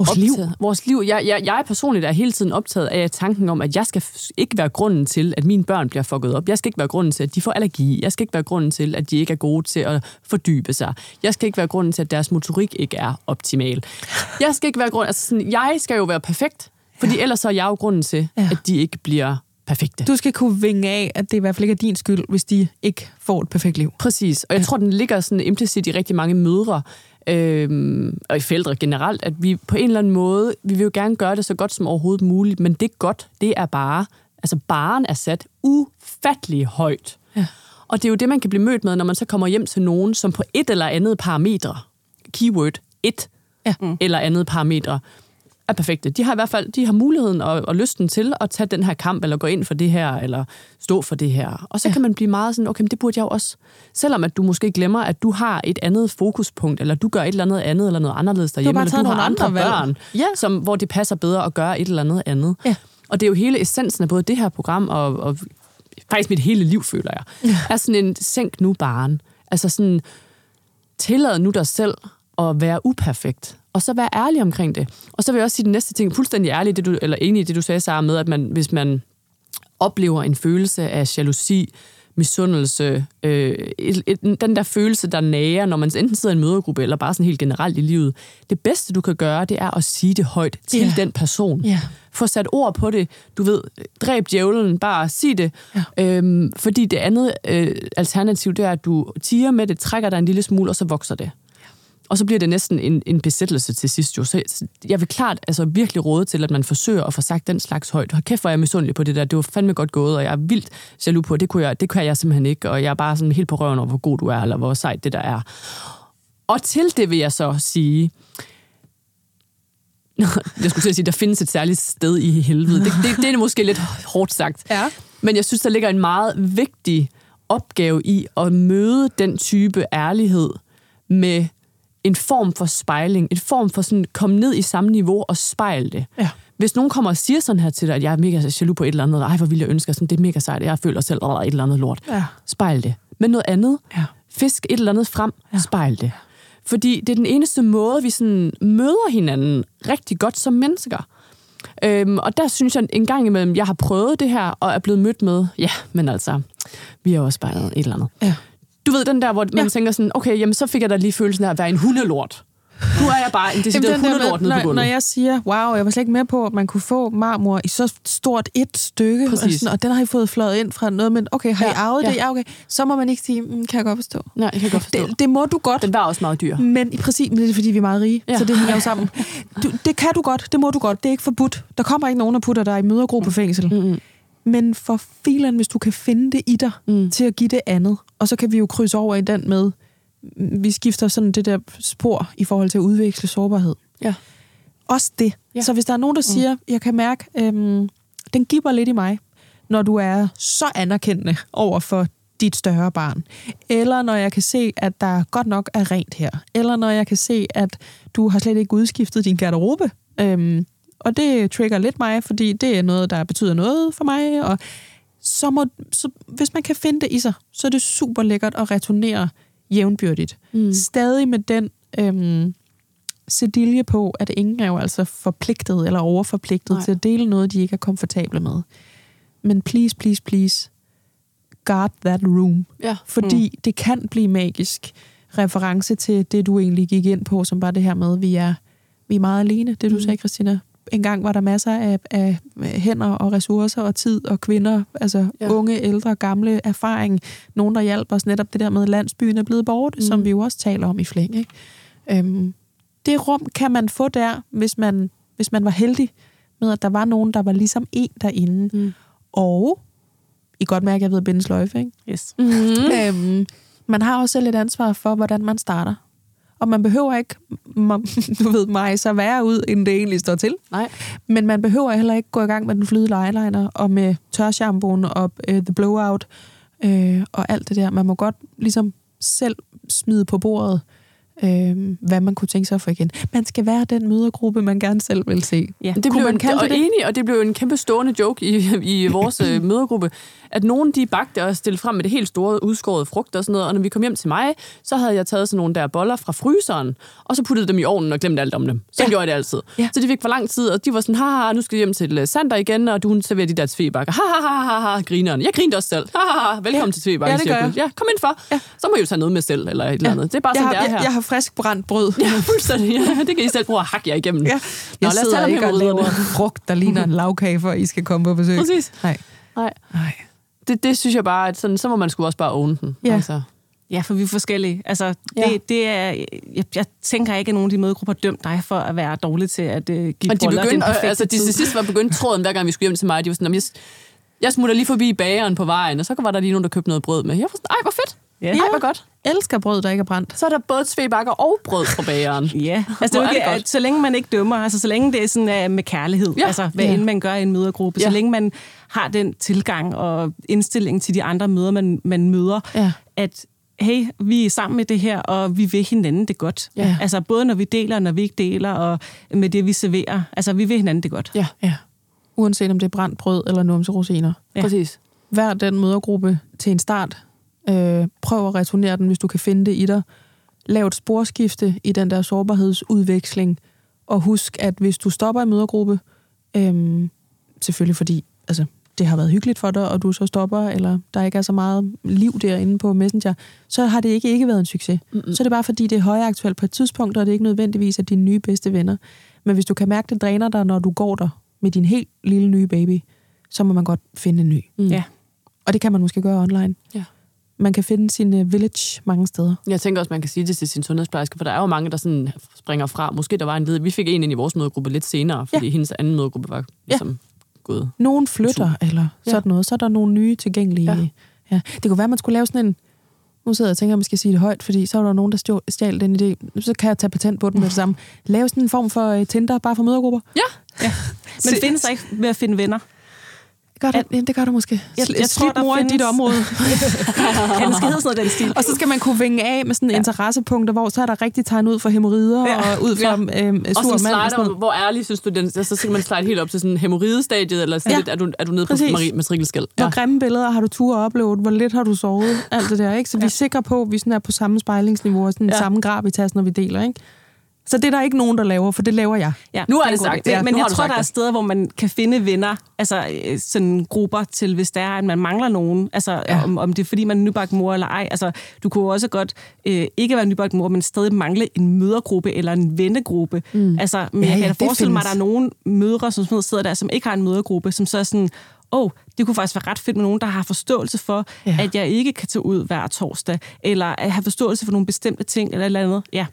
Vores optaget. liv. Vores liv. Jeg, jeg, jeg personligt er hele tiden optaget af tanken om, at jeg skal ikke være grunden til, at mine børn bliver fucket op. Jeg skal ikke være grunden til, at de får allergi. Jeg skal ikke være grunden til, at de ikke er gode til at fordybe sig. Jeg skal ikke være grunden til, at deres motorik ikke er optimal. Jeg skal ikke være grunden... Altså sådan, jeg skal jo være perfekt, fordi ellers så er jeg jo grunden til, Ja. at de ikke bliver perfekte. Du skal kunne vinge af, at det i hvert fald ikke er din skyld, hvis de ikke får et perfekt liv. Præcis, og jeg tror, den ligger sådan implicit i rigtig mange mødre, øhm, og i forældre generelt, at vi på en eller anden måde, vi vil jo gerne gøre det så godt som overhovedet muligt, men det godt, det er bare, altså baren er sat ufattelig højt. Ja. Og det er jo det, man kan blive mødt med, når man så kommer hjem til nogen, som på et eller andet parametre, keyword et Ja. eller andet parametre, er perfekte. De har i hvert fald de har muligheden og, og lysten til at tage den her kamp, eller gå ind for det her, eller stå for det her. Og så Ja. kan man blive meget sådan, okay, men det burde jeg jo også. Selvom at du måske glemmer, at du har et andet fokuspunkt, eller du gør et eller andet andet, eller noget anderledes derhjemme, bare eller du har andre, andre børn, Ja. som, hvor det passer bedre at gøre et eller andet andet. Ja. Og det er jo hele essensen af både det her program, og, og faktisk mit hele liv, føler jeg, ja. er sådan en sænk nu baren. Altså sådan, tillad nu dig selv at være uperfekt, og så være ærlig omkring det. Og så vil jeg også sige den næste ting, fuldstændig ærlig, det du, eller enig i det, du sagde, Sarah, med, at man, hvis man oplever en følelse af jalousi, misundelse, øh, et, et, den der følelse, der nager, når man enten sidder i en mødergruppe, eller bare sådan helt generelt i livet. Det bedste, du kan gøre, det er at sige det højt til Ja. den person. Ja. Få sat ord på det. Du ved, dræb djævlen, bare sig det. Ja. Øhm, fordi det andet øh, alternativ, det er, at du tiger med det, trækker dig en lille smule, og så vokser det. Og så bliver det næsten en, en besættelse til sidst jo. Så jeg vil klart altså virkelig råde til, at man forsøger at få sagt den slags højt. Hold kæft, hvor er jeg misundelig på det der. Det var fandme godt gået, og jeg er vildt jaloux på, det kunne jeg, det kan jeg simpelthen ikke. Og jeg er bare sådan helt på røven over, hvor god du er, eller hvor sejt det der er. Og til det vil jeg så sige, jeg skulle til at sige, der findes et særligt sted i helvede. Det, det, det er måske lidt hårdt sagt. Ja. Men jeg synes, der ligger en meget vigtig opgave i at møde den type ærlighed med en form for spejling, en form for sådan, komme ned i samme niveau og spejle det. Ja. Hvis nogen kommer og siger sådan her til dig, at jeg er mega jaloux på et eller andet, ej, hvor vil jeg ønske, sådan, det er mega sejt, jeg føler selv over et eller andet lort. Ja. Spejl det. Men noget andet, Ja. fisk et eller andet frem, ja. spejl det. Fordi det er den eneste måde, vi sådan møder hinanden rigtig godt som mennesker. Øhm, og der synes jeg en gang imellem, jeg har prøvet det her, og er blevet mødt med, ja, men altså, vi har også spejlet et eller andet. Ja. Du ved, den der, hvor man Ja. tænker sådan, okay, jamen så fik jeg da lige følelsen af at være en hundelort. Nu er jeg bare en decideret hundelort nede på gulvet. når jeg siger, wow, jeg var slet ikke med på, at man kunne få marmor i så stort et stykke, og, sådan, og den har I fået fløjet ind fra noget, men okay, har I Ja, arvet ja. det? Ja, okay. Så må man ikke sige, mm, kan jeg godt forstå. Nej, jeg kan godt forstå. Det, det må du godt. Den var også meget dyr. Men i præcis, men det er fordi, vi er meget rige. Ja. så det hænger jo sammen. Du, det kan du godt, det må du godt, det er ikke forbudt. Der kommer ikke nogen, der putter dig i mødergruppefængsel. Mm-hmm. Men for filen, hvis du kan finde det i dig, mm. til at give det andet, og så kan vi jo krydse over i den med, mm, vi skifter sådan det der spor i forhold til at udveksle sårbarhed. Ja. Også det. Ja. Så hvis der er nogen, der siger, jeg kan mærke, øhm, den giver lidt i mig, når du er så anerkendende over for dit større barn. Eller når jeg kan se, at der godt nok er rent her. Eller når jeg kan se, at du har slet ikke udskiftet din garderobe. Øhm, og det trigger lidt mig, fordi det er noget, der betyder noget for mig. Og så må, så, hvis man kan finde det i sig, så er det super lækkert at returnere jævnbyrdigt. Mm. Stadig med den øhm, sedilje på, at ingen er jo altså forpligtet eller overforpligtet Nej. til at dele noget, de ikke er komfortable med. Men please, please, please, guard that room. Ja. Fordi mm. det kan blive magisk. reference til det, du egentlig gik ind på, som bare det her med, at vi er, vi er meget alene. Det, du mm. sagde, Christina. En gang var der masser af, af hænder og ressourcer og tid og kvinder, altså ja. unge, ældre, gamle, erfaring. Nogen, der hjælper os netop det der med, at landsbyen er blevet borte, mm. som vi jo også taler om i flæng. Ikke? Øhm, det rum kan man få der, hvis man, hvis man var heldig med, at der var nogen, der var ligesom en derinde. Mm. Og, I godt mærke, at jeg ved at binde sløjfe, ikke? Yes. Mm-hmm. Øhm, man har også selv et ansvar for, hvordan man starter. Og man behøver ikke, du ved mig, så værre ud, end det egentlig står til. Nej. Men man behøver heller ikke gå i gang med den flydende eyeliner, og med tørshampooen og uh, the blowout, uh, og alt det der. Man må godt ligesom selv smide på bordet, øh, hvad man kunne tænke sig at få igen. Man skal være den mødergruppe, man gerne selv vil se. Ja. Det blev man en, og det? Enig, og det blev en kæmpe stående joke i, i vores øh, mødergruppe, at nogen de bagte og stillede frem med det helt store udskårede frugt og sådan noget, og når vi kom hjem til mig, så havde jeg taget sådan nogle der boller fra fryseren, og så puttede dem i ovnen og glemte alt om dem. Så ja. gjorde jeg det altid. Ja. Så de fik for lang tid, og de var sådan, haha, nu skal vi hjem til øh, Sander igen, og du serverer de der tvebakker. Ha, ha, ha, ha, ha, grineren. Jeg grinte også selv. Ha, ha, ha, velkommen ja. til tvebakker. Ja, det gør jeg. Ja, kom ind for. Ja. Så må I jo tage noget med selv, eller et eller andet. Det er bare jeg sådan, har, det er jeg, her. Jeg har frisk brændt brød. Ja, fuldstændig. Ja, det kan I selv bruge at hakke jer igennem. Ja. Jeg Nå, lad os tage ikke og laver frugt, der ligner en lavkage, for I skal komme på besøg. Præcis. Nej. Nej. Nej. Det, det synes jeg bare, at sådan, så må man sgu også bare own den. Ja. Altså. Ja, for vi er forskellige. Altså, det, ja. det er, jeg, jeg tænker ikke, at nogen af de mødegrupper har dømt dig for at være dårlig til at uh, give og de boller begyndte, den altså, de til sidst var begyndt tråden, hver gang vi skulle hjem til mig. De var sådan, jeg, jeg smutter lige forbi bageren på vejen, og så var der lige nogen, der købte noget brød med. Jeg var sådan, ej, hvor fedt. Ja. Ej, hvor godt. Elsker brød, der ikke er brændt. Så er der både tvebakker og brød fra bageren. ja, altså det er, ikke, det så længe man ikke dømmer, altså så længe det er sådan uh, med kærlighed, ja. altså hvad ja. end man gør i en mødergruppe, ja. så længe man har den tilgang og indstilling til de andre møder, man, man møder, ja. at hey, vi er sammen med det her, og vi vil hinanden det godt. Ja. Altså både når vi deler, og når vi ikke deler, og med det, vi serverer. Altså vi vil hinanden det godt. Ja, ja. Uanset om det er brændt brød eller numse rosiner. Ja. Præcis. Hver den mødergruppe til en start Øh, prøv at returnere den, hvis du kan finde det i dig. Lav et sporskifte i den der sårbarhedsudveksling. Og husk, at hvis du stopper i mødergruppe, øh, selvfølgelig fordi altså, det har været hyggeligt for dig, og du så stopper, eller der ikke er så meget liv derinde på Messenger, så har det ikke ikke været en succes. Mm-hmm. Så er det bare fordi, det er højaktuelt på et tidspunkt, og det er ikke nødvendigvis at dine nye bedste venner. Men hvis du kan mærke, det dræner dig, når du går der med din helt lille nye baby, så må man godt finde en ny. Mm. Ja. Og det kan man måske gøre online. Ja man kan finde sin uh, village mange steder. Jeg tænker også, man kan sige det til sin sundhedsplejerske, for der er jo mange, der sådan springer fra. Måske der var en led. Vi fik en ind i vores mødegruppe lidt senere, fordi ja. hendes anden mødegruppe var ligesom ja. gået. Nogen flytter, tur. eller sådan ja. noget. Så er der nogle nye tilgængelige. Ja. ja. Det kunne være, at man skulle lave sådan en... Nu sidder jeg og tænker, at man skal sige det højt, fordi så er der nogen, der stjal den idé. Så kan jeg tage patent på den med det samme. Lave sådan en form for uh, Tinder, bare for mødergrupper. Ja. ja. Men findes der ikke ved at finde venner? Gør det? Jamen, det gør du måske. Jeg, jeg der mor findes... i dit område. ja, det skal hedde sådan noget den stil. Og så skal man kunne vinge af med sådan ja. interessepunkter, hvor så er der rigtig tegn ud for hemorrider ja. og ud for ja. øhm, sur og mand. Og sådan hvor ærlig synes du, den, så skal man slide helt op til sådan hemorridestadiet, eller sådan ja. lidt, er, du, er du nede Præcis. på Marie matrikelskæld? Ja. Hvor grimme billeder har du tur oplevet? Hvor lidt har du sovet? Alt det der, ikke? Så ja. vi er sikre på, at vi sådan er på samme spejlingsniveau og sådan ja. samme gravitas, når vi deler, ikke? Så det er der ikke nogen, der laver, for det laver jeg. Ja, nu er det sagt. Det, ja, men jeg tror, der er steder, hvor man kan finde venner, altså øh, sådan grupper til, hvis der er, at man mangler nogen. Altså ja. om, om det er, fordi man er nybagt mor eller ej. Altså, du kunne også godt øh, ikke være nybagt mor, men stadig mangle en mødergruppe eller en vennegruppe. Mm. Altså, men ja, jeg kan ja, forestille mig, at der er nogle mødre, som sidder der, som ikke har en mødergruppe, som så er sådan, åh, oh, det kunne faktisk være ret fedt med nogen, der har forståelse for, ja. at jeg ikke kan tage ud hver torsdag, eller at have forståelse for nogle bestemte ting, eller et eller andet. Ja.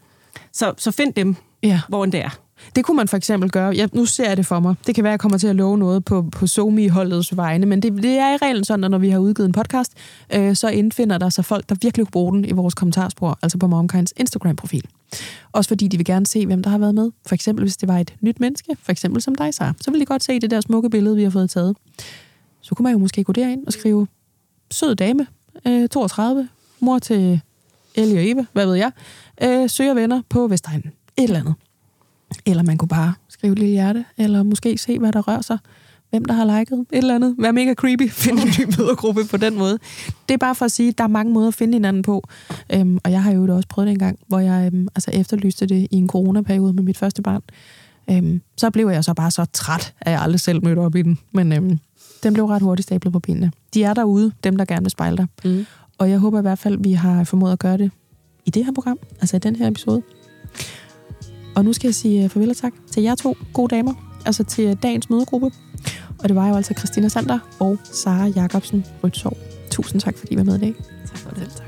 Så, så find dem, ja. hvor det er. Det kunne man for eksempel gøre. Jeg, nu ser jeg det for mig. Det kan være, at jeg kommer til at love noget på, på Somi-holdets vegne, men det, det er i reglen sådan, at når vi har udgivet en podcast, øh, så indfinder der sig folk, der virkelig kunne bruge den i vores kommentarspor, altså på MomKinds Instagram-profil. Også fordi de vil gerne se, hvem der har været med. For eksempel, hvis det var et nyt menneske, for eksempel som dig, så, så vil de godt se det der smukke billede, vi har fået taget. Så kunne man jo måske gå derind og skrive, sød dame, øh, 32, mor til Ellie og Eva, hvad ved jeg, øh, søger venner på Vestegnen. Et eller andet. Eller man kunne bare skrive et lille hjerte, eller måske se, hvad der rører sig. Hvem der har liket et eller andet. Vær mega creepy. Find en ny mødergruppe på den måde. Det er bare for at sige, at der er mange måder at finde hinanden på. Øhm, og jeg har jo også prøvet det en gang, hvor jeg øhm, altså efterlyste det i en coronaperiode med mit første barn. Øhm, så blev jeg så bare så træt, at jeg aldrig selv mødte op i den. Men øhm, den blev ret hurtigt stablet på benene. De er derude, dem der gerne vil spejle dig. Mm. Og jeg håber i hvert fald, at vi har formået at gøre det i det her program, altså i den her episode. Og nu skal jeg sige øh, farvel og tak til jer to gode damer, altså til dagens mødegruppe. Og det var jo altså Christina Sander og Sara Jacobsen Rytsov. Tusind tak, fordi I var med i dag. Tak for det.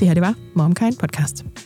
Det her, det var MomKind Podcast.